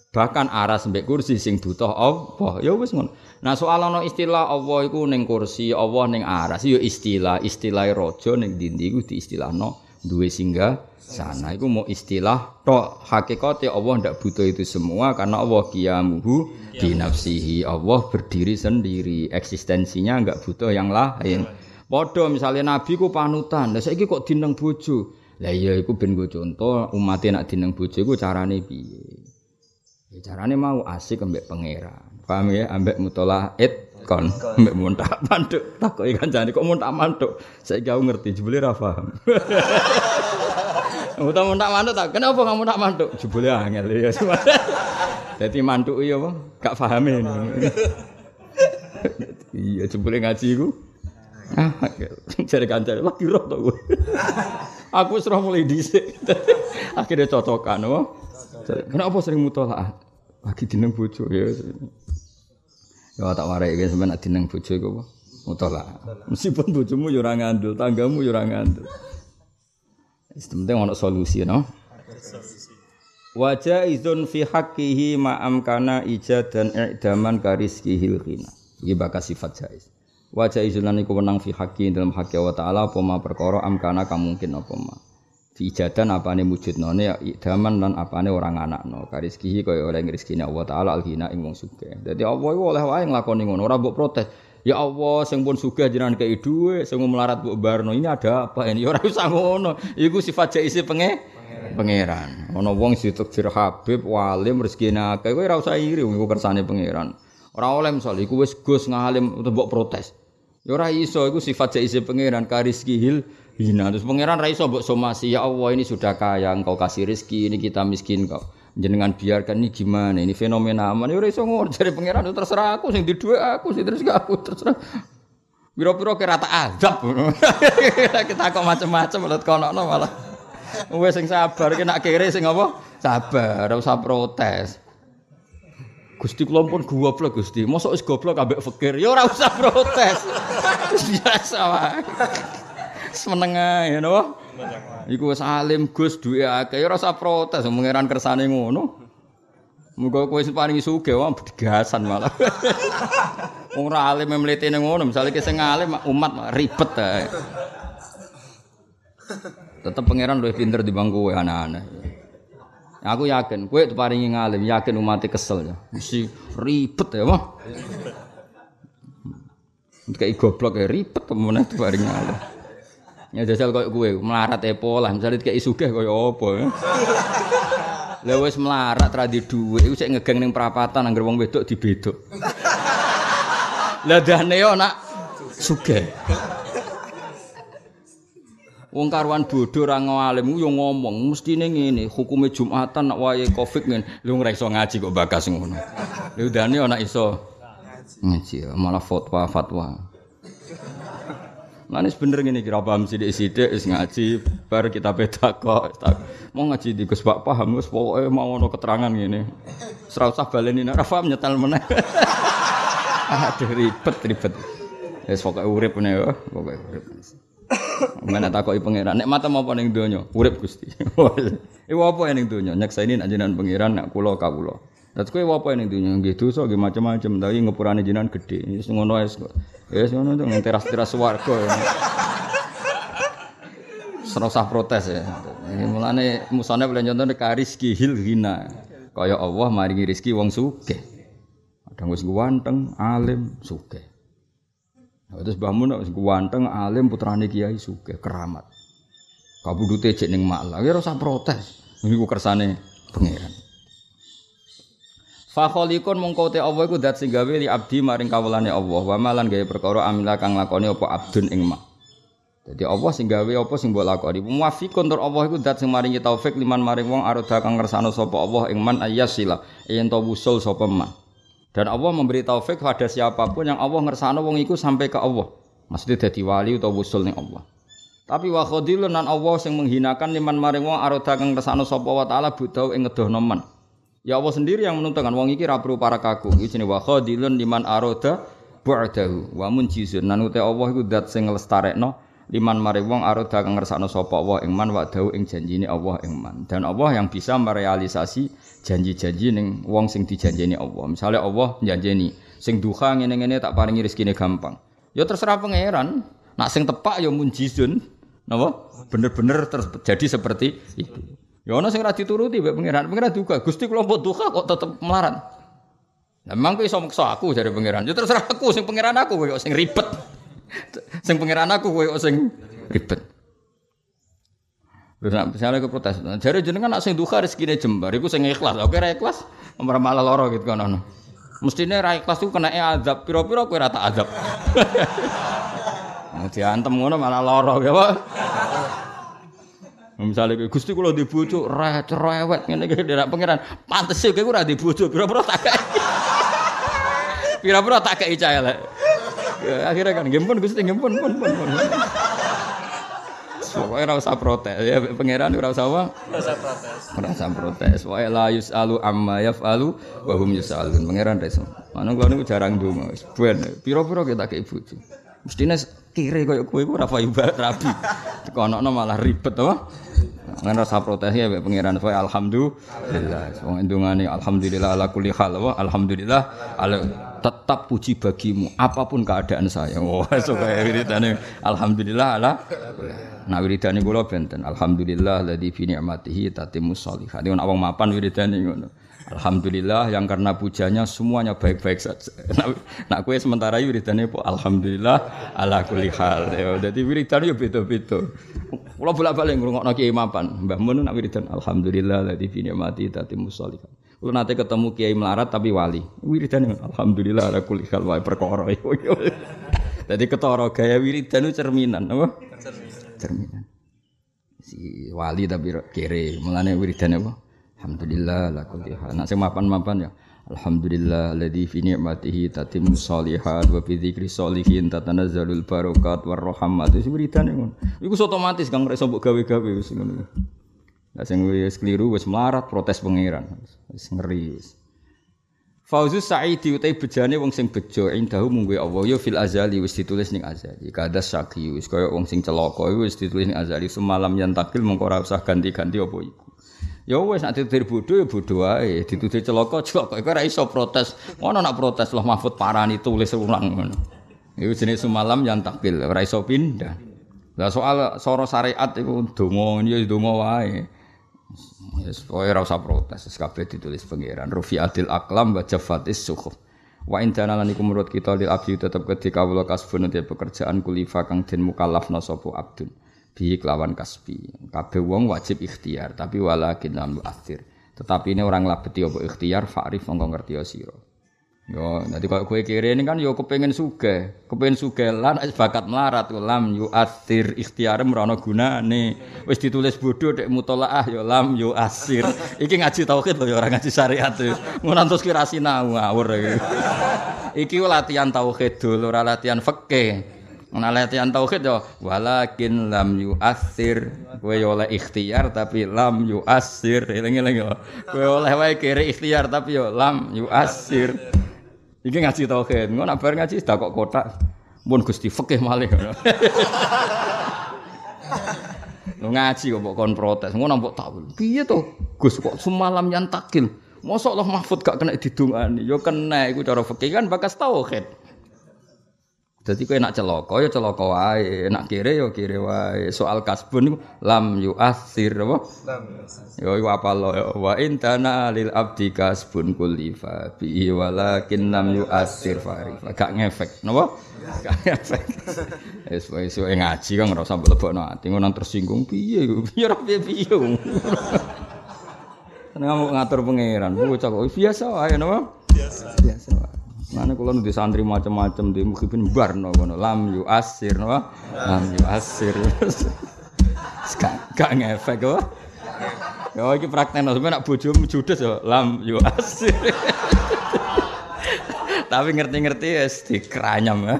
Bahkan aras mbek kursi sing butuh Allah. Ya wis ngono. Nah soal ana istilah Allah iku ning kursi, Allah ning aras ya istilah, istilah raja ning dindi iku diistilahno duwe singgah sana. Iku mau istilah tok hakikate Allah ndak butuh itu semua karena Allah qiyamuhu binafsihi Allah berdiri sendiri. Eksistensinya enggak butuh yang lain. Padha misalnya nabi ku panutan. Lha saiki kok dineng bojo? Lah iya iku ben go contoh umat nak dineng bojo iku carane piye? Ya carane mau asik ambek pangeran. Paham ya? Ambek mutolaah kon mbek muntak mantuk takoki kancane kok muntak mantuk saiki aku ngerti jebule ra paham Muntah muntak mantuk tak. Kenapa kamu tak mantuk? Jebule angel ya. Dadi mantuk iya apa? Gak paham ini. iya jebule ngaji iku. Ah, cari kancane lagi roh to. Aku wis mulai dhisik. Akhirnya cocokan, apa? Kenapa sering mutolaah? Lagi dineng bojo ya. Ya tak warai iki sampean dineng bojo iku apa? Mutolaah. Meskipun bojomu ya ora tanggamu ya ora ngandel. Penting ono solusi no. Wajah izun fi haqqihi ma'am kana ijad dan i'daman kariskihil khina. Iki bakal sifat jais. Wajah izun lan iku wenang fi haqqi dalam haqqi Allah taala apa ma perkara am kana kamungkin apa ma. Fi ijadan apane wujudnone ya i'daman lan apane orang anakno. Kariskihi kaya oleh rezekine Allah taala al khina ing wong sugih. Dadi Allah iku oleh wae nglakoni ngono ora mbok protes. Ya Allah, sing pun sugih jenengan kei dhuwit, sing melarat mbok barno. Ini ada apa ini? Ya ora usah ngono. Iku sifat jaisi penge pangeran. Ana wong ditakdir Habib, walim, rezekine akeh. Kowe ora usah iri iku kersane pangeran. Ora oleh misal iku wis Gus ngalim mbok protes. Ya ora iso iku sifat jaize pangeran karizki hil hina. Terus pangeran ra iso mbok somasi, ya Allah ini sudah kaya engkau kasih rezeki, ini kita miskin kok. Jenengan biarkan ini gimana? Ini fenomena aman. Ya ora iso ngono jare pangeran terserah aku sing di dua aku sing terus aku terserah. Biro-biro kira tak azab. Kita kok macam-macam lihat kono malah. Wes sing sabar ki nak kere sing apa? Sabar, ora usah protes. Gusti kula pun goblok Gusti. Mosok wis goblok ambek fakir. Ya ora usah protes. Biasa wae. Seneng ae napa? Iku wis alim Gus duwe akeh ya ora usah protes mengeran kersane ngono. Muga kowe sing paringi sugih wae digasan malah. Wong ora alim mlete ning ngono, misale ki sing alim umat ribet ae. Tetep pangeran luwih pinter di bangku anak-anak. Aku yakin, kowe paringi ngalim, yakin umat kesel ya. Mesti ribet ya, mah. Kayak goblok ya ribet temen itu paringi ngalim. Ya jajal koyo kowe melarat epo lah, misalnya kayak sugih koyo apa ya. Lah wis melarat ra di dhuwit iku sik ngegeng ning perapatan anggere wong wedok dibedok. Lah dane yo nak sugih. Wong karuan bodoh ora ngalim yo ngomong mestine ngene, hukume Jumatan nak wayahe Covid ngene. Lu ora iso ngaji kok bakas ngono. Lha dane ana iso ngaji malah fatwa fatwa. Ini bener gini kira paham sidik-sidik is ngaji bar kita beda kok. Mau ngaji di Gus Pak paham Gus pokoknya mau ono keterangan gini serau sah baleni nek paham nyetel meneh. Aduh ribet ribet. Wis pokoke urip ne yo pokoke urip. Mana takoki pangeran nek mata apa ning donya? Urip Gusti. Iku apa ning donya? Nyekseni nek jenengan pangeran nek kula kawula Terus kowe apa ning dunya nggih dosa nggih macam-macam tapi ngepurane jenengan gedhe. Wis ngono wis kok. Ya wis ngono to teras-teras swarga. Serasa protes ya. Mulane musane boleh contohne kariski hil hina. Kaya Allah maringi rezeki wong sugih. Kadang wis ganteng, alim, sugih. Nah, terus Mbah Mun wis ganteng, alim, putrane kiai sugih, keramat. Kabudute cek ning malah, ya ora usah protes. Niku kersane pangeran. Fa khaliqun mongko te Allah iku dat sing gawe li abdi maring kawulane Allah. Wa malan gawe perkara amila kang lakoni apa abdun ing mak. Jadi Allah sing gawe apa sing mbok lakoni. Muwafiqun tur Allah iku dat sing maringi taufik liman maring wong aroda kang ngersano sapa Allah ing man ayyasila yen to wusul sapa man. Dan Allah memberi taufik pada siapa pun yang Allah ngersano wong iku sampai ke Allah. Maksudnya dadi wali utawa wusul ning Allah. Tapi wa khadilun nan Allah sing menghinakan liman maring wong aroda kang ngersano sapa wa taala budau ing ngedohno. Ya Allah sendiri yang menentukan wong iki ra perlu para kaku. Iki jenenge wa khadilun liman aroda bu'dahu wa munjizun. Nan ute Allah iku zat sing nglestarekno liman mari wong aroda kang ngersakno sapa Allah ing man wa'dahu ing janjine Allah ing man. Dan Allah yang bisa merealisasi janji-janji ning wong sing dijanjeni Allah. Misalnya Allah janjeni sing duha ngene-ngene tak paringi rezekine gampang. Ya terserah pangeran. Nak sing tepak ya munjizun. Napa? Bener-bener terjadi seperti itu. Ya ana sing ora dituruti mbek pangeran. Pangeran juga Gusti kula mbok duka kok tetep melarat. Lah memang kowe iso maksa aku jare pangeran. Ya terserah aku sing pangeran aku kowe sing ribet. sing pangeran aku kowe sing ribet. Terus misalnya ke protes, jare jenengan nak sing duka rezekine jembar, iku sing ikhlas. Oke ra ikhlas, ora malah lara gitu kan ono. Mestine ra ikhlas iku kena azab, pira-pira kowe ra tak azab. Diantem ngono malah lara ya, Pak. Misalnya kayak Gusti kalau di bojo cerewet ngene iki ndak pangeran. Pantes kowe ora di bojo, pira-pira tak kae. Pira-pira tak kae cah elek. Ya, akhirnya kan gempun Gusti gempun pun pun pun. Pokoknya ora usah protes ya pangeran ora usah apa? Ora usah protes. Ora usah protes. Wa la yusalu amma yafalu wa hum yusalun. Pangeran reso. Mana kula niku jarang ndonga. Ben pira-pira kita kei bojo. Mestine kire koyo kowe ora payu rabi. Tekonokno malah ribet to. Ngan rasa protes ya mek pangeran kowe alhamdulillah. Wong endungane alhamdulillah ala kulli hal wa alhamdulillah ala tetap puji bagimu apa pun keadaan saya. Wah, oh, so kaya wiridane alhamdulillah ala Nah wiridane kula benten alhamdulillah ladzi fi ni'matihi tatimmus sholihat. Nek wong mapan wiridane ngono. Alhamdulillah yang karena pujanya semuanya baik-baik saja. Nak, kue sementara wiridannya po Alhamdulillah ala kulli hal. Ya, jadi wiridannya ya beda-beda. Kalau bolak-balik ngrungokno kiai mapan, Mbah Mun nak wiridan Alhamdulillah ladzi fi ni'mati tatimmus sholihat. Kalau nanti ketemu kiai melarat tapi wali, wiridan Alhamdulillah ala kulli hal wae perkara. Jadi ketara gaya wiridan itu cerminan, apa? Cerminan. Si wali tapi kere, mulane wiridan apa? Alhamdulillah la kulli hal. Nak sing mapan-mapan ya. Alhamdulillah alladzi fi ni'matihi tatimmu sholihat wa bi dzikri sholihin tatanazzalul barakat war rahmat. Wis wiridane ngono. Iku otomatis Kang reso mbok gawe-gawe wis ngono. Lah sing wis keliru wis melarat protes pangeran. Wis ngeri wis. Fauzus Sa'idi utai bejane wong sing bejo indahu munggu Allah ya fil azali wis ditulis ning azali. Kadas saki wis kaya wong sing celaka wis ditulis ning azali semalam yang takil mengko ora usah ganti-ganti apa iku. Ya wis nek ditutur bodho ya bodho wae, ditutur celaka celaka iku ora iso protes. Ono nak protes loh Mahfud parani tulis ulang ngono. Iku jenis semalam yang takil ora iso pindah. Lah soal soro syariat iku donga ya donga wae. Yes, pokoknya rasa protes, kabeh ditulis pangeran. Rufi adil aklam wa jafatis sukhuf. Wa indana lan iku menurut kita lil abdi tetep ketika kawula kasbun pekerjaan kulifa kang den mukallaf sapa abdun. Bi kelawan kasbi. Kabeh wong wajib ikhtiar, tapi walakin lam akhir. Tetapi ini orang labeti apa ikhtiar fa'rif mongko ngerti sira. Yo, nanti kalau kue kiri ini kan yo kepengen suge, kepengen suge lan bakat melarat lam yu asir ikhtiar merono guna nih, wis ditulis bodoh dek mutolaah yo lam yu asir, iki ngaji tauhid loh orang ngaji syariat tuh, ngantos kira sinau ngawur iki latihan tauhid dulu, latihan fakih, Nah latihan tauhid yo walakin lam yu asir yo oleh ikhtiar tapi lam yu asir eling-eling yo kowe oleh wae kiri ikhtiar tapi yo lam yu asir Iki ngaji tauhid. Ngono bar ngaji dak kok kotak. Mun Gusti fikih malih. Lu ngaji kok kon protes. Ngono mbok tak. Piye to? Gus kok semalam yang takil. Mosok Allah Mahfud gak kena didungani. Yo kena iku cara fikih kan bakas tauhid. Jadi kowe nak celaka ya celaka wae, nak kire ya kire wae. Soal kasbun iku lam yu'athir apa? Lam yu'athir. Ya iku apa lo ya wa intana lil abdi kasbun kulifa bi walakin lam yu'athir fa gak ngefek. Napa? Gak ngefek. Wis wis ngaji kan ora usah mlebokno ati ngono tersinggung piye piye ora piye piye. Nang ngatur pangeran, bocah kok biasa wae napa? Biasa. Biasa wae. Mana kalau nanti santri macam-macam di mungkin bar no kono lam yu asir no lam yu asir. Gak ngefek kok. Ya iki praktek no sampe nak bojomu judes ya lam yu asir. Tapi ngerti-ngerti ya dikranyam ya.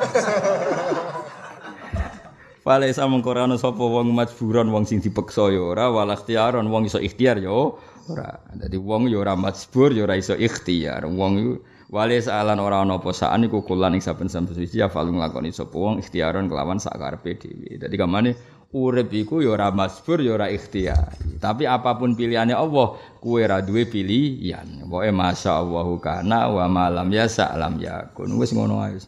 Fale sa mengkorano sapa wong majburan wong sing dipeksa ya ora wong iso ikhtiar ya ora. Dadi wong ya ora majbur ya ora iso ikhtiar. Wong iku Wali saalan ora ana apa saan iku kulan ing saben-saben ya falung nglakoni sapa wong ikhtiaron kelawan sakarepe dhewe. Dadi kamane urip iku ya ora masbur ya ora ikhtiar. Tapi apa pun pilihannya Allah, kuwe ora duwe pilihan. Pokoke masyaallahu kana wa malam ya salam yakun. Wis ngono ae.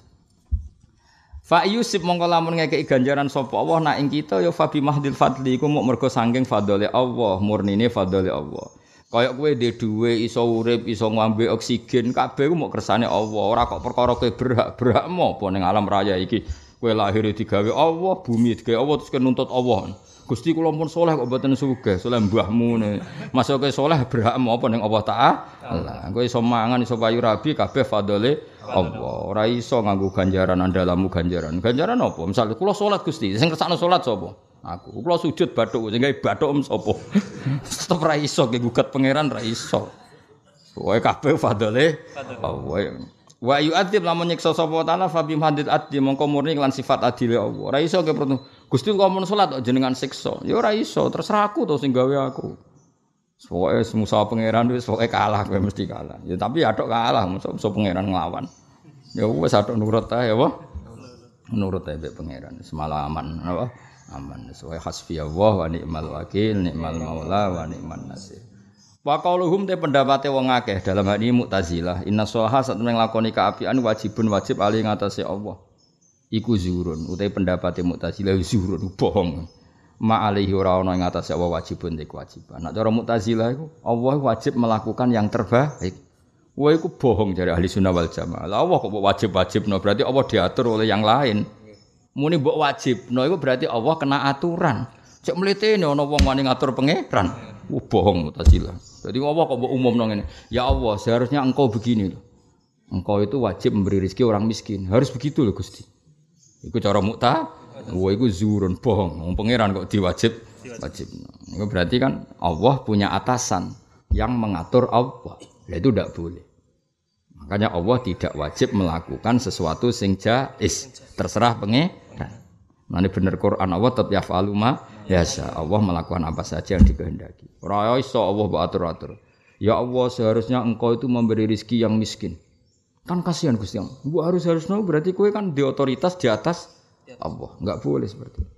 Fa Yusuf mongko lamun ngekeki ganjaran sapa Allah nak ing kita ya fabi mahdil fadli iku muk mergo saking fadhole Allah, murnine fadhole Allah. Kayak kowe dhe dhuwe iso urip, iso ngombe oksigen, kabeh ku mok kersane Allah. Ora kok perkara kowe berhak-berhak apa ning alam raya iki. Kowe lahir digawe Allah, bumi digawe Allah terus nuntut Allah. Gusti kula pun soleh kok mboten sugih, soleh mbahmu ne. Masuk kowe soleh berhak apa ning Allah Ta'ala. Kowe iso mangan, iso payu rabi kabeh fadhole Allah. Ora iso nganggo ganjaran andalamu ganjaran. Ganjaran apa? Misale kula salat Gusti, sing kersane salat sapa? Aku. Kula sujud bathuk sing bathuk om sapa? Tetep ra iso ge gugat pangeran ra iso. Wae kabeh fadale. Wae Wa yu'adzib lamun nyiksa sapa taala fa bi hadid adli mongko murni lan sifat adile Allah. Ora iso ke perlu. Gusti kok mun salat jenengan siksa. Ya ora iso, terserah aku to sing gawe aku. Pokoke musa pangeran wis pokoke kalah kowe mesti kalah. Ya tapi adok kalah musa pangeran nglawan. Ya wis adok nurut ae apa? Nurut ae pangeran semalaman apa? Aman. Sesuai hasbi Allah wa ni'mal wakil ni'mal maula wa ni'man nasir. Wa qauluhum te pendapate wong akeh. Dalam hal ini Mu'tazilah. Inna shaha sak temen nglakoni kaapian wajibun wajib ali ngatasé Allah. Iku zuhurun. Utai pendapate Mu'tazilah zuhurun. Bohong. Ma alaihi ora ana ing atase Allah wajibun te kewajiban. Nek cara Mu'tazilah iku Allah wajib melakukan yang terbaik. Wah, itu bohong dari ahli sunnah wal jamaah. Allah kok wajib-wajib, no berarti Allah diatur oleh yang lain. Muni mbok wajib no iku berarti Allah kena aturan cek mlitene ana wong wani ngatur pangeran uh, bohong mutazilah jadi Allah kok mbok umum ngene ya Allah seharusnya engkau begini loh engkau itu wajib memberi rezeki orang miskin harus begitu loh Gusti Iku cara mukta, wah iku zurun bohong. Wong pangeran kok diwajib wajib. Itu berarti kan Allah punya atasan yang mengatur Allah. Nah, itu tidak boleh. Makanya Allah tidak wajib melakukan sesuatu sing jais. Terserah Nanti bener Quran Allah tetap ya ma yasa. Allah melakukan apa saja yang dikehendaki. Ora iso Allah atur-atur. Ya Allah seharusnya engkau itu memberi rizki yang miskin. Kan kasihan Gusti Allah. Bu harus harus no berarti kue kan di otoritas di atas Allah. Enggak boleh seperti itu.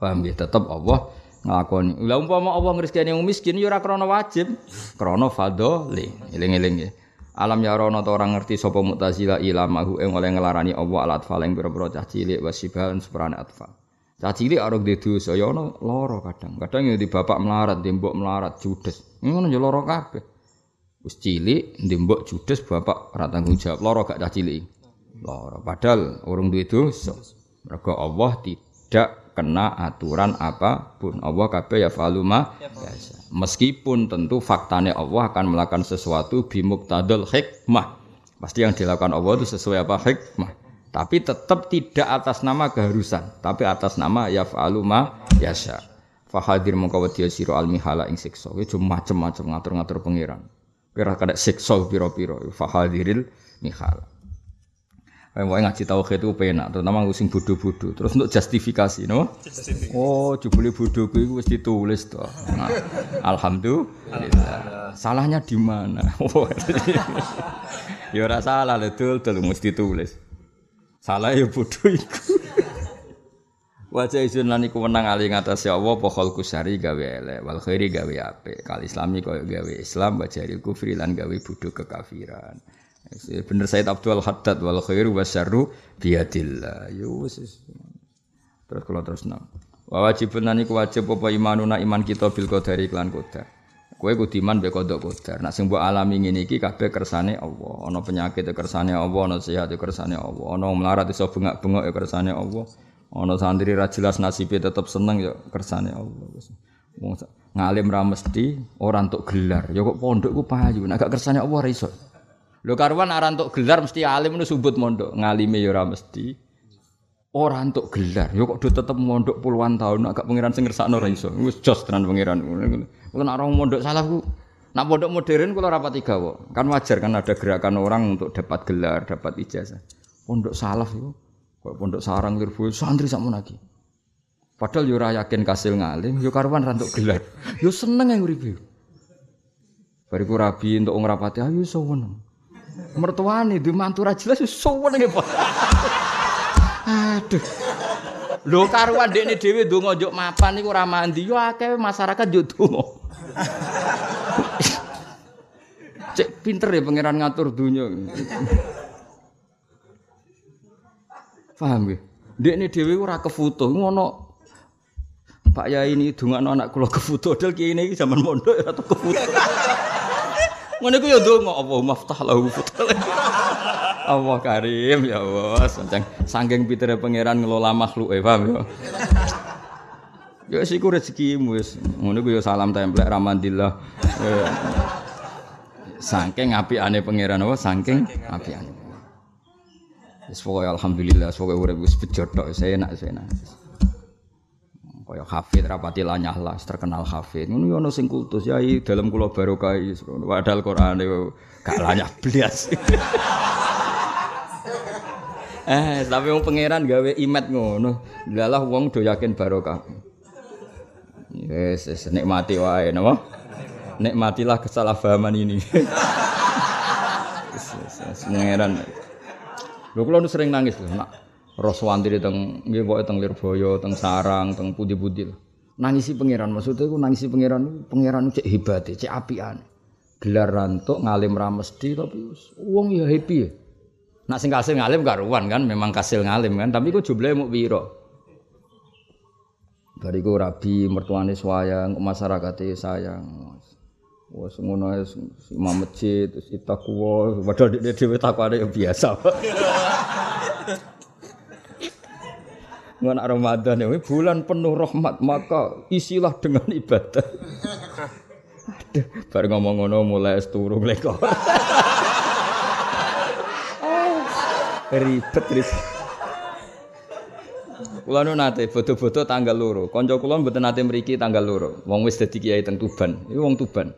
Paham ya? Tetap Allah nglakoni. Lah umpama Allah ngrizkani yang miskin ya krana wajib, krana fadhole. Eling-eling ya. Alam ya rono orang ngerti sapa Mu'tazilah ilamahu ing oleh ngelarani Allah alat atfal ing pira-pira cah cilik wasibahan seperane atfal. Cah cilik arep di dosa ya ono lara kadang. Kadang ya di bapak melarat, di mbok melarat judes. Ngono ya lara kabeh. Wis cilik ndek mbok judes bapak ora tanggung jawab lara gak cah cilik. Lara padahal urung duwe dosa. Mergo Allah tidak kena aturan apa pun. Allah kabeh ya faluma biasa. Meskipun tentu faktanya Allah akan melakukan sesuatu bimuktadul hikmah. Pasti yang dilakukan Allah itu sesuai apa hikmah. Tapi tetap tidak atas nama keharusan, tapi atas nama ya faluma yasha. Fahadir mengkawati siro almihala ing siksa. Itu macam-macam ngatur-ngatur pengiran. Kira kada siksa piro-piro fahadiril mihal. Mau ngaji tauhid itu penak, terutama sing bodoh-bodoh. Terus untuk justifikasi, no? Oh, jebule bodoh gue itu ditulis tuh. Nah, alhamdulillah. Salahnya di mana? ya ora salah lho, dul, dul mesti tulis. Salah ya bodoh iku. Wajah izin lan iku menang ali ngatas ya Allah pokol kusari gawe elek wal khairi gawe apik kal islami koyo gawe Islam bajaril kufri lan gawe bodho kekafiran. Bener Said Abdul Haddad wal khairu wasyarru biadillah. Yo. Terus kalau terus nang. Wa wajibun nani ku wajib apa imanuna iman kita bil qadari klan qadar. Kowe kudu iman be qadar qadar. Nek sing mbok alami ngene iki kabeh kersane Allah. Ana penyakit ya kersane Allah, ana sehat ya kersane Allah. Ana melarat iso bengak-bengok ya kersane Allah. Ana santri ra jelas nasibe tetep seneng ya kersane Allah. Wong ngalim ra mesti ora entuk gelar. Ya kok pondok ku payu. Nek gak kersane Allah ra. Lho karuan ora entuk gelar mesti alim nu subut mondok. Ngalime ya ora mesti. Ora entuk gelar. Ya kok do tetep mondok puluhan tahun agak pangeran sing ngersakno ora iso. Wis jos tenan pangeran. Kulo nek orang mondok salah ku Nak pondok modern kula rapat tiga kok. Kan wajar kan ada gerakan orang untuk dapat gelar, dapat ijazah. Pondok salaf itu Kok pondok sarang lirbo santri sakmu lagi. Padahal yo ora yakin kasil ngalim, yo karuan rantuk gelar. Yo seneng yang uripe. Bariku rabi untuk ngrapati ayo seneng. Mertuane di mantu ra jelas seneng Pak. Aduh. Lho karuan dekne dhewe ndonga njuk mapan iku ora mandi yo akeh masyarakat yo donga. Cek pinter ya pangeran ngatur dunia. Paham ya? Dek ini dewi ora kefoto, ngono Pak Yai ini dungakno anak kula kefoto, dal kiai ini zaman mondok ya atau Ngono iku ya ndonga apa maftah lahu Allah karim ya Allah, saking saking pitere pangeran ngelola makhluk e, paham ya? Ya siku rezekimu wis. Ngono iku ya salam templek ramandillah. Saking apikane pangeran apa? Saking apikane. Wis pokoke alhamdulillah, pokoke urip wis bejo saya enak, saya enak. Kaya hafid rapati lanyah lah, terkenal hafid. Ngono ono sing kultus ya dalam kula barokah padahal Quran gak lanyah blas. eh, tapi wong pangeran gawe imet ngono. Lalah wong do yakin barokah. Yes, yes nikmati wae napa? Nikmatilah kesalahpahaman ini. yes, yes, yes, pangeran. Lho kula sering nangis lho nak roh swantri teng nggih pokoke teng Lirboyo, teng Sarang, teng Pudi-pudi. Nangisi pangeran maksudnya iku nangisi pangeran pangeran cek hebat, cek apian. Gelar rantuk ngalim ra mesti tapi wong ya happy ya. Nak sing kasil ngalim karuan kan memang kasil ngalim kan tapi iku jumlahe muk pira. Bariku rabi mertuane sayang, masyarakate sayang. Wes ngono imam masjid terus itakwa padahal dhek dhewe takwane ya biasa. Ngan Ramadan ini bulan penuh rahmat maka isilah dengan ibadah. Aduh, bar ngomong ngono mulai turu mlekor. ribet ribet. Kula nu nate bodo-bodo tanggal loro. Kanca kula mboten nate mriki tanggal loro. Wong wis dadi kiai teng Tuban. Iku wong Tuban.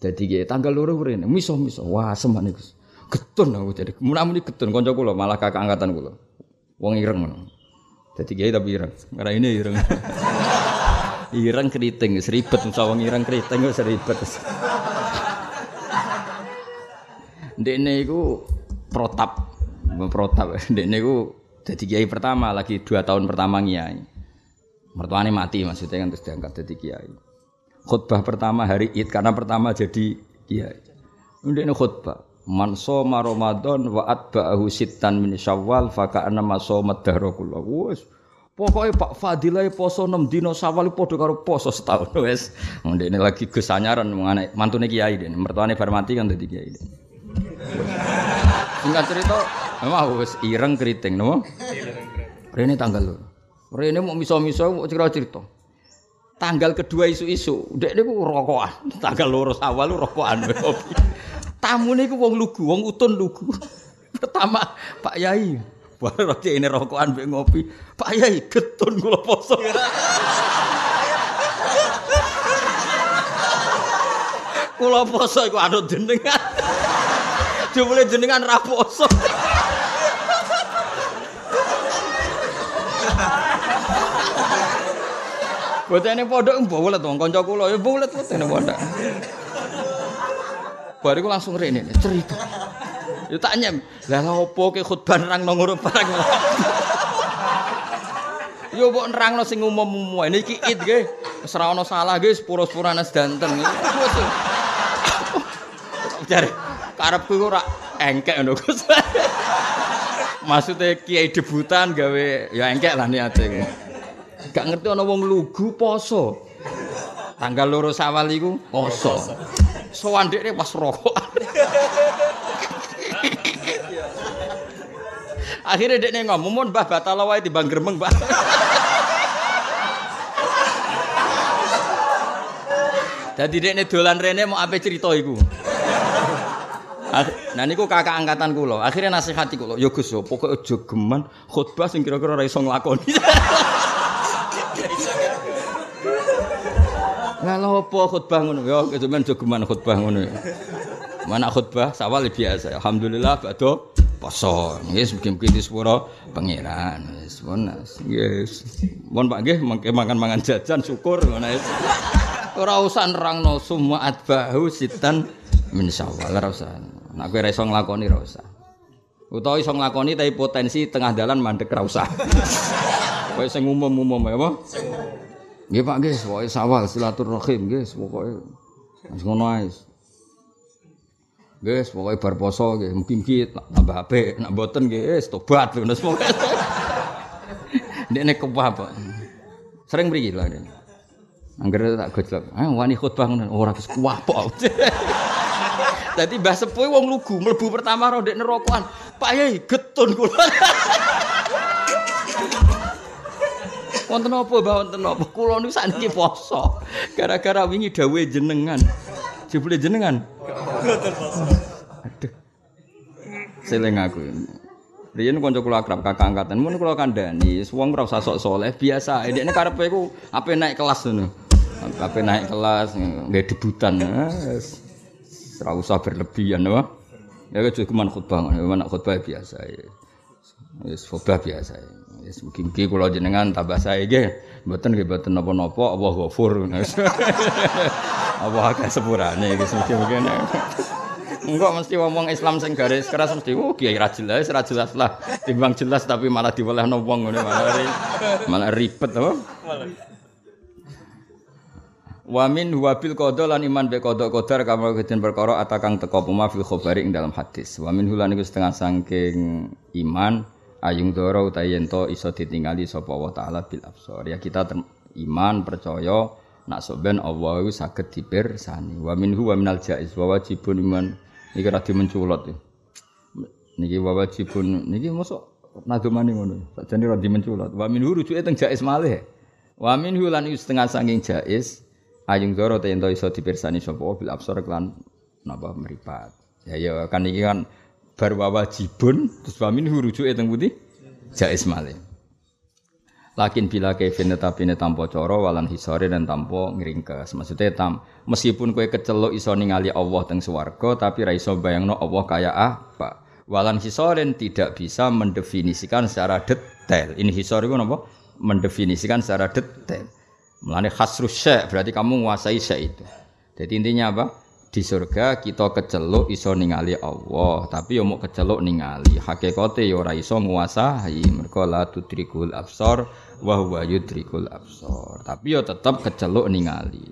Dadi kiai tanggal loro mrene. Miso-miso. Wah, semen iku. Getun aku jadi. Mun-muni getun kanca kula malah kakak angkatan kula. Wong ireng ngono. Dadi kiai tapi ireng. Karena ini ireng. ireng keriting seribet usah wong ireng keriting wis seribet. Ndekne iku protap. Protap. Ndekne iku jadi kiai pertama lagi dua tahun pertama kiai. Mertuanya mati maksudnya kan terus diangkat jadi kiai. Khutbah pertama hari Id karena pertama jadi kiai. Ini khutbah. Man soma Ramadan wa atba'ahu sittan min Syawal fa ka'anna ma soma dahra kullu. Wes Pokoknya Pak Fadilah poso 6 dino Syawal padha karo poso setahun wes. Ndekne lagi Gus anyaran mantune kiai den. Mertuane bar mati kan dadi kiai den. Singkat cerita, memang wis ireng keriting, no? Rene tanggal lho. Rene mau miso-miso mau cerita-cerita. Tanggal kedua isu-isu, dek niku rokokan. Tanggal loro awal rokokan. Tamu niku wong lugu, wong utun lugu. Pertama Pak Yai, baru roti ini rokokan mbek ngopi. Pak Yai getun kula poso. Kula poso iku anut jenengan. Jumlah jenengan raposo. Botene pondok mbolet wong kanca kula ya mbolet botene pondok. Bariku langsung rene cerita. Ya tak nyem. Lah opo ke khutbah nang nang ngono barang. Yo mbok nerangno sing umum-umum. Niki id nggih. Wis ora ana salah nggih sepuro-sepurane sedanten. Jare karepku ora engkek ngono Gus. Maksudnya kiai debutan gawe ya engkek lah niate. Gak ngerti ana wong lugu poso. Tanggal loro sawal iku poso. Sowan dekne pas rokok. Akhirnya dekne ngomong, "Mun Mbah batal wae timbang gremeng, Mbah." Dadi dekne dolan rene mau ape cerita iku. Nah niku kakak angkatan kula. Akhirnya nasihati kula, "Ya Gus, pokoke aja geman khutbah sing kira-kira ora iso nglakoni." Lah apa khutbah ngono ya kecuman jogeman khutbah ngono ya. Mana khutbah sawal biasa. Alhamdulillah badhe poso. Nggih mugi-mugi disepuro pangeran. Wis monas. Yes. Mohon Pak nggih mangan-mangan jajan syukur ngono ya. Ora usah nerangno summa atbahu sitan min syawal ora usah. Nek kowe ora iso nglakoni ora usah. Utawa iso nglakoni tapi potensi tengah dalan mandek ora usah. Kowe sing umum-umum ya apa? Nggih Pak nggih, pokoke sawal silaturahim nggih, pokoke wis ngono ae. Nggih, pokoke bar poso nggih, mugi-mugi tambah apik, nek mboten nggih wis tobat ngono pokoke. Ndekne kepah, Pak. Sering mriki lho. Angger tak gojlok. Ah wani khutbah ngono ora wis kuah pok. Dadi Mbah Sepuh wong lugu mlebu pertama ro ndek nerokokan. Pak Yai getun kula. Wonten apa Mbah wonten apa? Kula niku sakniki poso. Gara-gara wingi dawuhe jenengan. Jebule jenengan. Aduh. Seling aku. Riyen kanca kula akrab kakak angkatan, mun kula kandhani, wong ora usah sok saleh, biasa. Dekne karepe iku ape naik kelas ngono. Ape naik kelas nggih debutan. Ora usah berlebihan, apa? Ya cuma khutbah, mana khutbah biasa. Wis khutbah biasa. Wis mugi-mugi kula jenengan tambah sae nggih. Mboten nggih mboten napa-napa, Allah ghafur. Allah akeh sepurane iki mugi-mugi. Enggak mesti ngomong Islam sing garis keras mesti oh kiai ra jelas, ra jelas lah. Timbang jelas tapi malah diwelehno wong ngene malah malah ribet apa? Wa min huwa bil qada lan iman be qada qadar kama kejen perkara atakang teka puma fil khabari ing dalam hadis. Wa min hulan iku setengah saking iman ayung doro utawi yen to iso ditingali sapa Allah taala bil absar. Ya kita iman percaya nak soben Allah iku saged dipirsani. Wa minhu wa minal jaiz wa wajibun iman Niki ra dimenculot. Niki wa wajibun niki mosok nadumane ngono. Sakjane ra dimenculot. Wa min rujuke teng jais malih. Wa min lan setengah saking jais ayung doro te ento iso dipirsani sapa bil absar kelan napa meripat. Ya ya kan iki kan bar wa wajibun terus wa min rujuke teng putih jais malih. Lakin bila kevin tetapi ini tanpa coro walan hisori dan tanpa ngeringkes. Maksudnya tam, meskipun kue kecelok iso ningali Allah teng swarga tapi ra iso bayangno Allah kaya apa. Walan hisorin tidak bisa mendefinisikan secara detail. Ini hisori itu apa? Mendefinisikan secara detail. Melani khasrus syek berarti kamu menguasai syek itu. Jadi intinya apa? Di surga kita keceluk iso ningali Allah tapi yo mau keceluk ningali. Hakikate yo ora iso nguasai mergo la tudrikul absar wa huwa yudrikul absar tapi yo tetep keceluk ningali.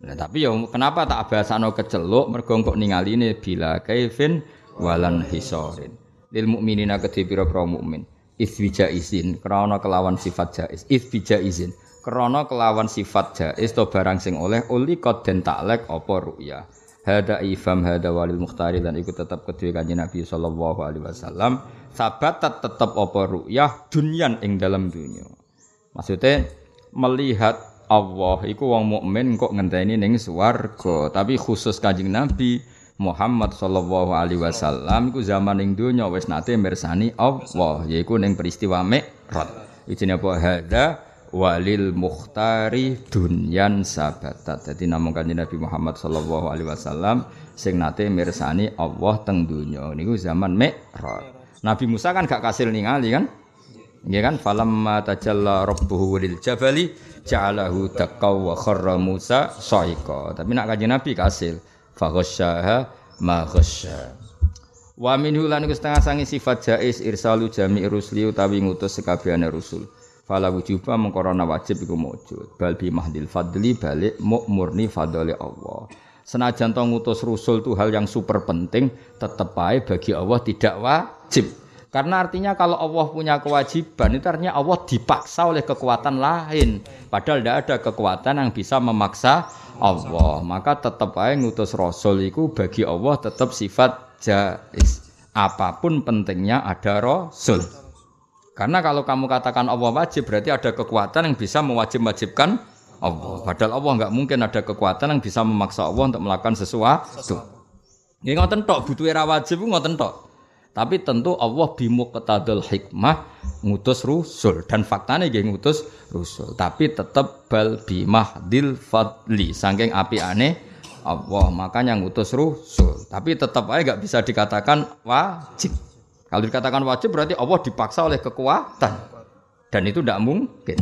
Nah, tapi yo kenapa tak bahasano keceluk mergo kok ningali ini bila kaifin walan hisorin. Lil mukminina kedhe pira-pira mukmin? Isbija izin krana kelawan sifat jaiz isbija izin krana kelawan sifat jaiz to barang sing oleh uli kod den taklek apa ru'yah hada ifam hada walil mukhtari dan ikut tetap kedua kanjeng Nabi sallallahu alaihi wasallam. Sabat tetap apa ru'yah? Dunyan ing dalam dunia. Maksudnya melihat Allah iku wong mukmin kok ngenteni ning swarga. Tapi khusus kanjeng Nabi Muhammad sallallahu alaihi wasallam iku zaman ing dunya wis nate mirsani Allah yaiku ning peristiwa Mi'raj. Ijine apa? Hada walil mukhtari dunyan sabatat. Jadi namun kanjeng Nabi Muhammad sallallahu alaihi wasallam sing nate mirsani Allah teng dunya niku zaman Mi'raj. Nabi Musa kan gak kasil ningali kan? Nggih kan falamma tajalla rabbuhu lil jabali ja'alahu dakka wa kharra Musa sa'iqa. Tapi nak kanjeng Nabi kasil fa ghasyaha ma ghasya. Wa minhu lan setengah sangi sifat jais irsalu jami rusli utawi ngutus sekabehane rusul. Fala wujuba mengkorona wajib iku mujud. Bal bi mahdil fadli balik murni fadli Allah. Senajan to ngutus rusul itu hal yang super penting, tetap baik bagi Allah tidak wajib. Karena artinya kalau Allah punya kewajiban itu artinya Allah dipaksa oleh kekuatan lain. Padahal tidak ada kekuatan yang bisa memaksa Allah. Maka tetap baik ngutus rasul itu bagi Allah tetap sifat jais. Apa pun pentingnya ada rasul. Karena kalau kamu katakan Allah wajib berarti ada kekuatan yang bisa mewajib-wajibkan Allah. Padahal Allah nggak mungkin ada kekuatan yang bisa memaksa Allah untuk melakukan sesuatu. Ini ngoten tok, butuh era wajib ngoten tok. Tapi tentu Allah bimuqtadul hikmah ngutus rusul dan faktanya dia ngutus rusul. Tapi tetap bal bimahdil fadli saking api aneh Allah makanya ngutus rusul. Tapi tetap aja nggak bisa dikatakan wajib. Kalau dikatakan wajib berarti Allah dipaksa oleh kekuatan. Dan itu tidak mungkin.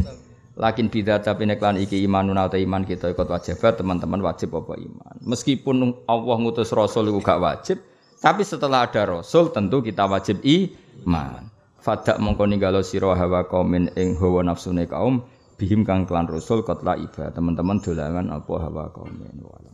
Lakin bidat tapi neklan iki imanun atau iman kita ikut wajib teman-teman wajib apa iman. Meskipun Allah ngutus Rasul itu gak wajib, tapi setelah ada Rasul tentu kita wajib iman. Fadak mongko ninggalo sira hawa kaumin ing hawa nafsune kaum bihim kang klan Rasul kotla iba. Teman-teman dolangan apa hawa kaumin wala.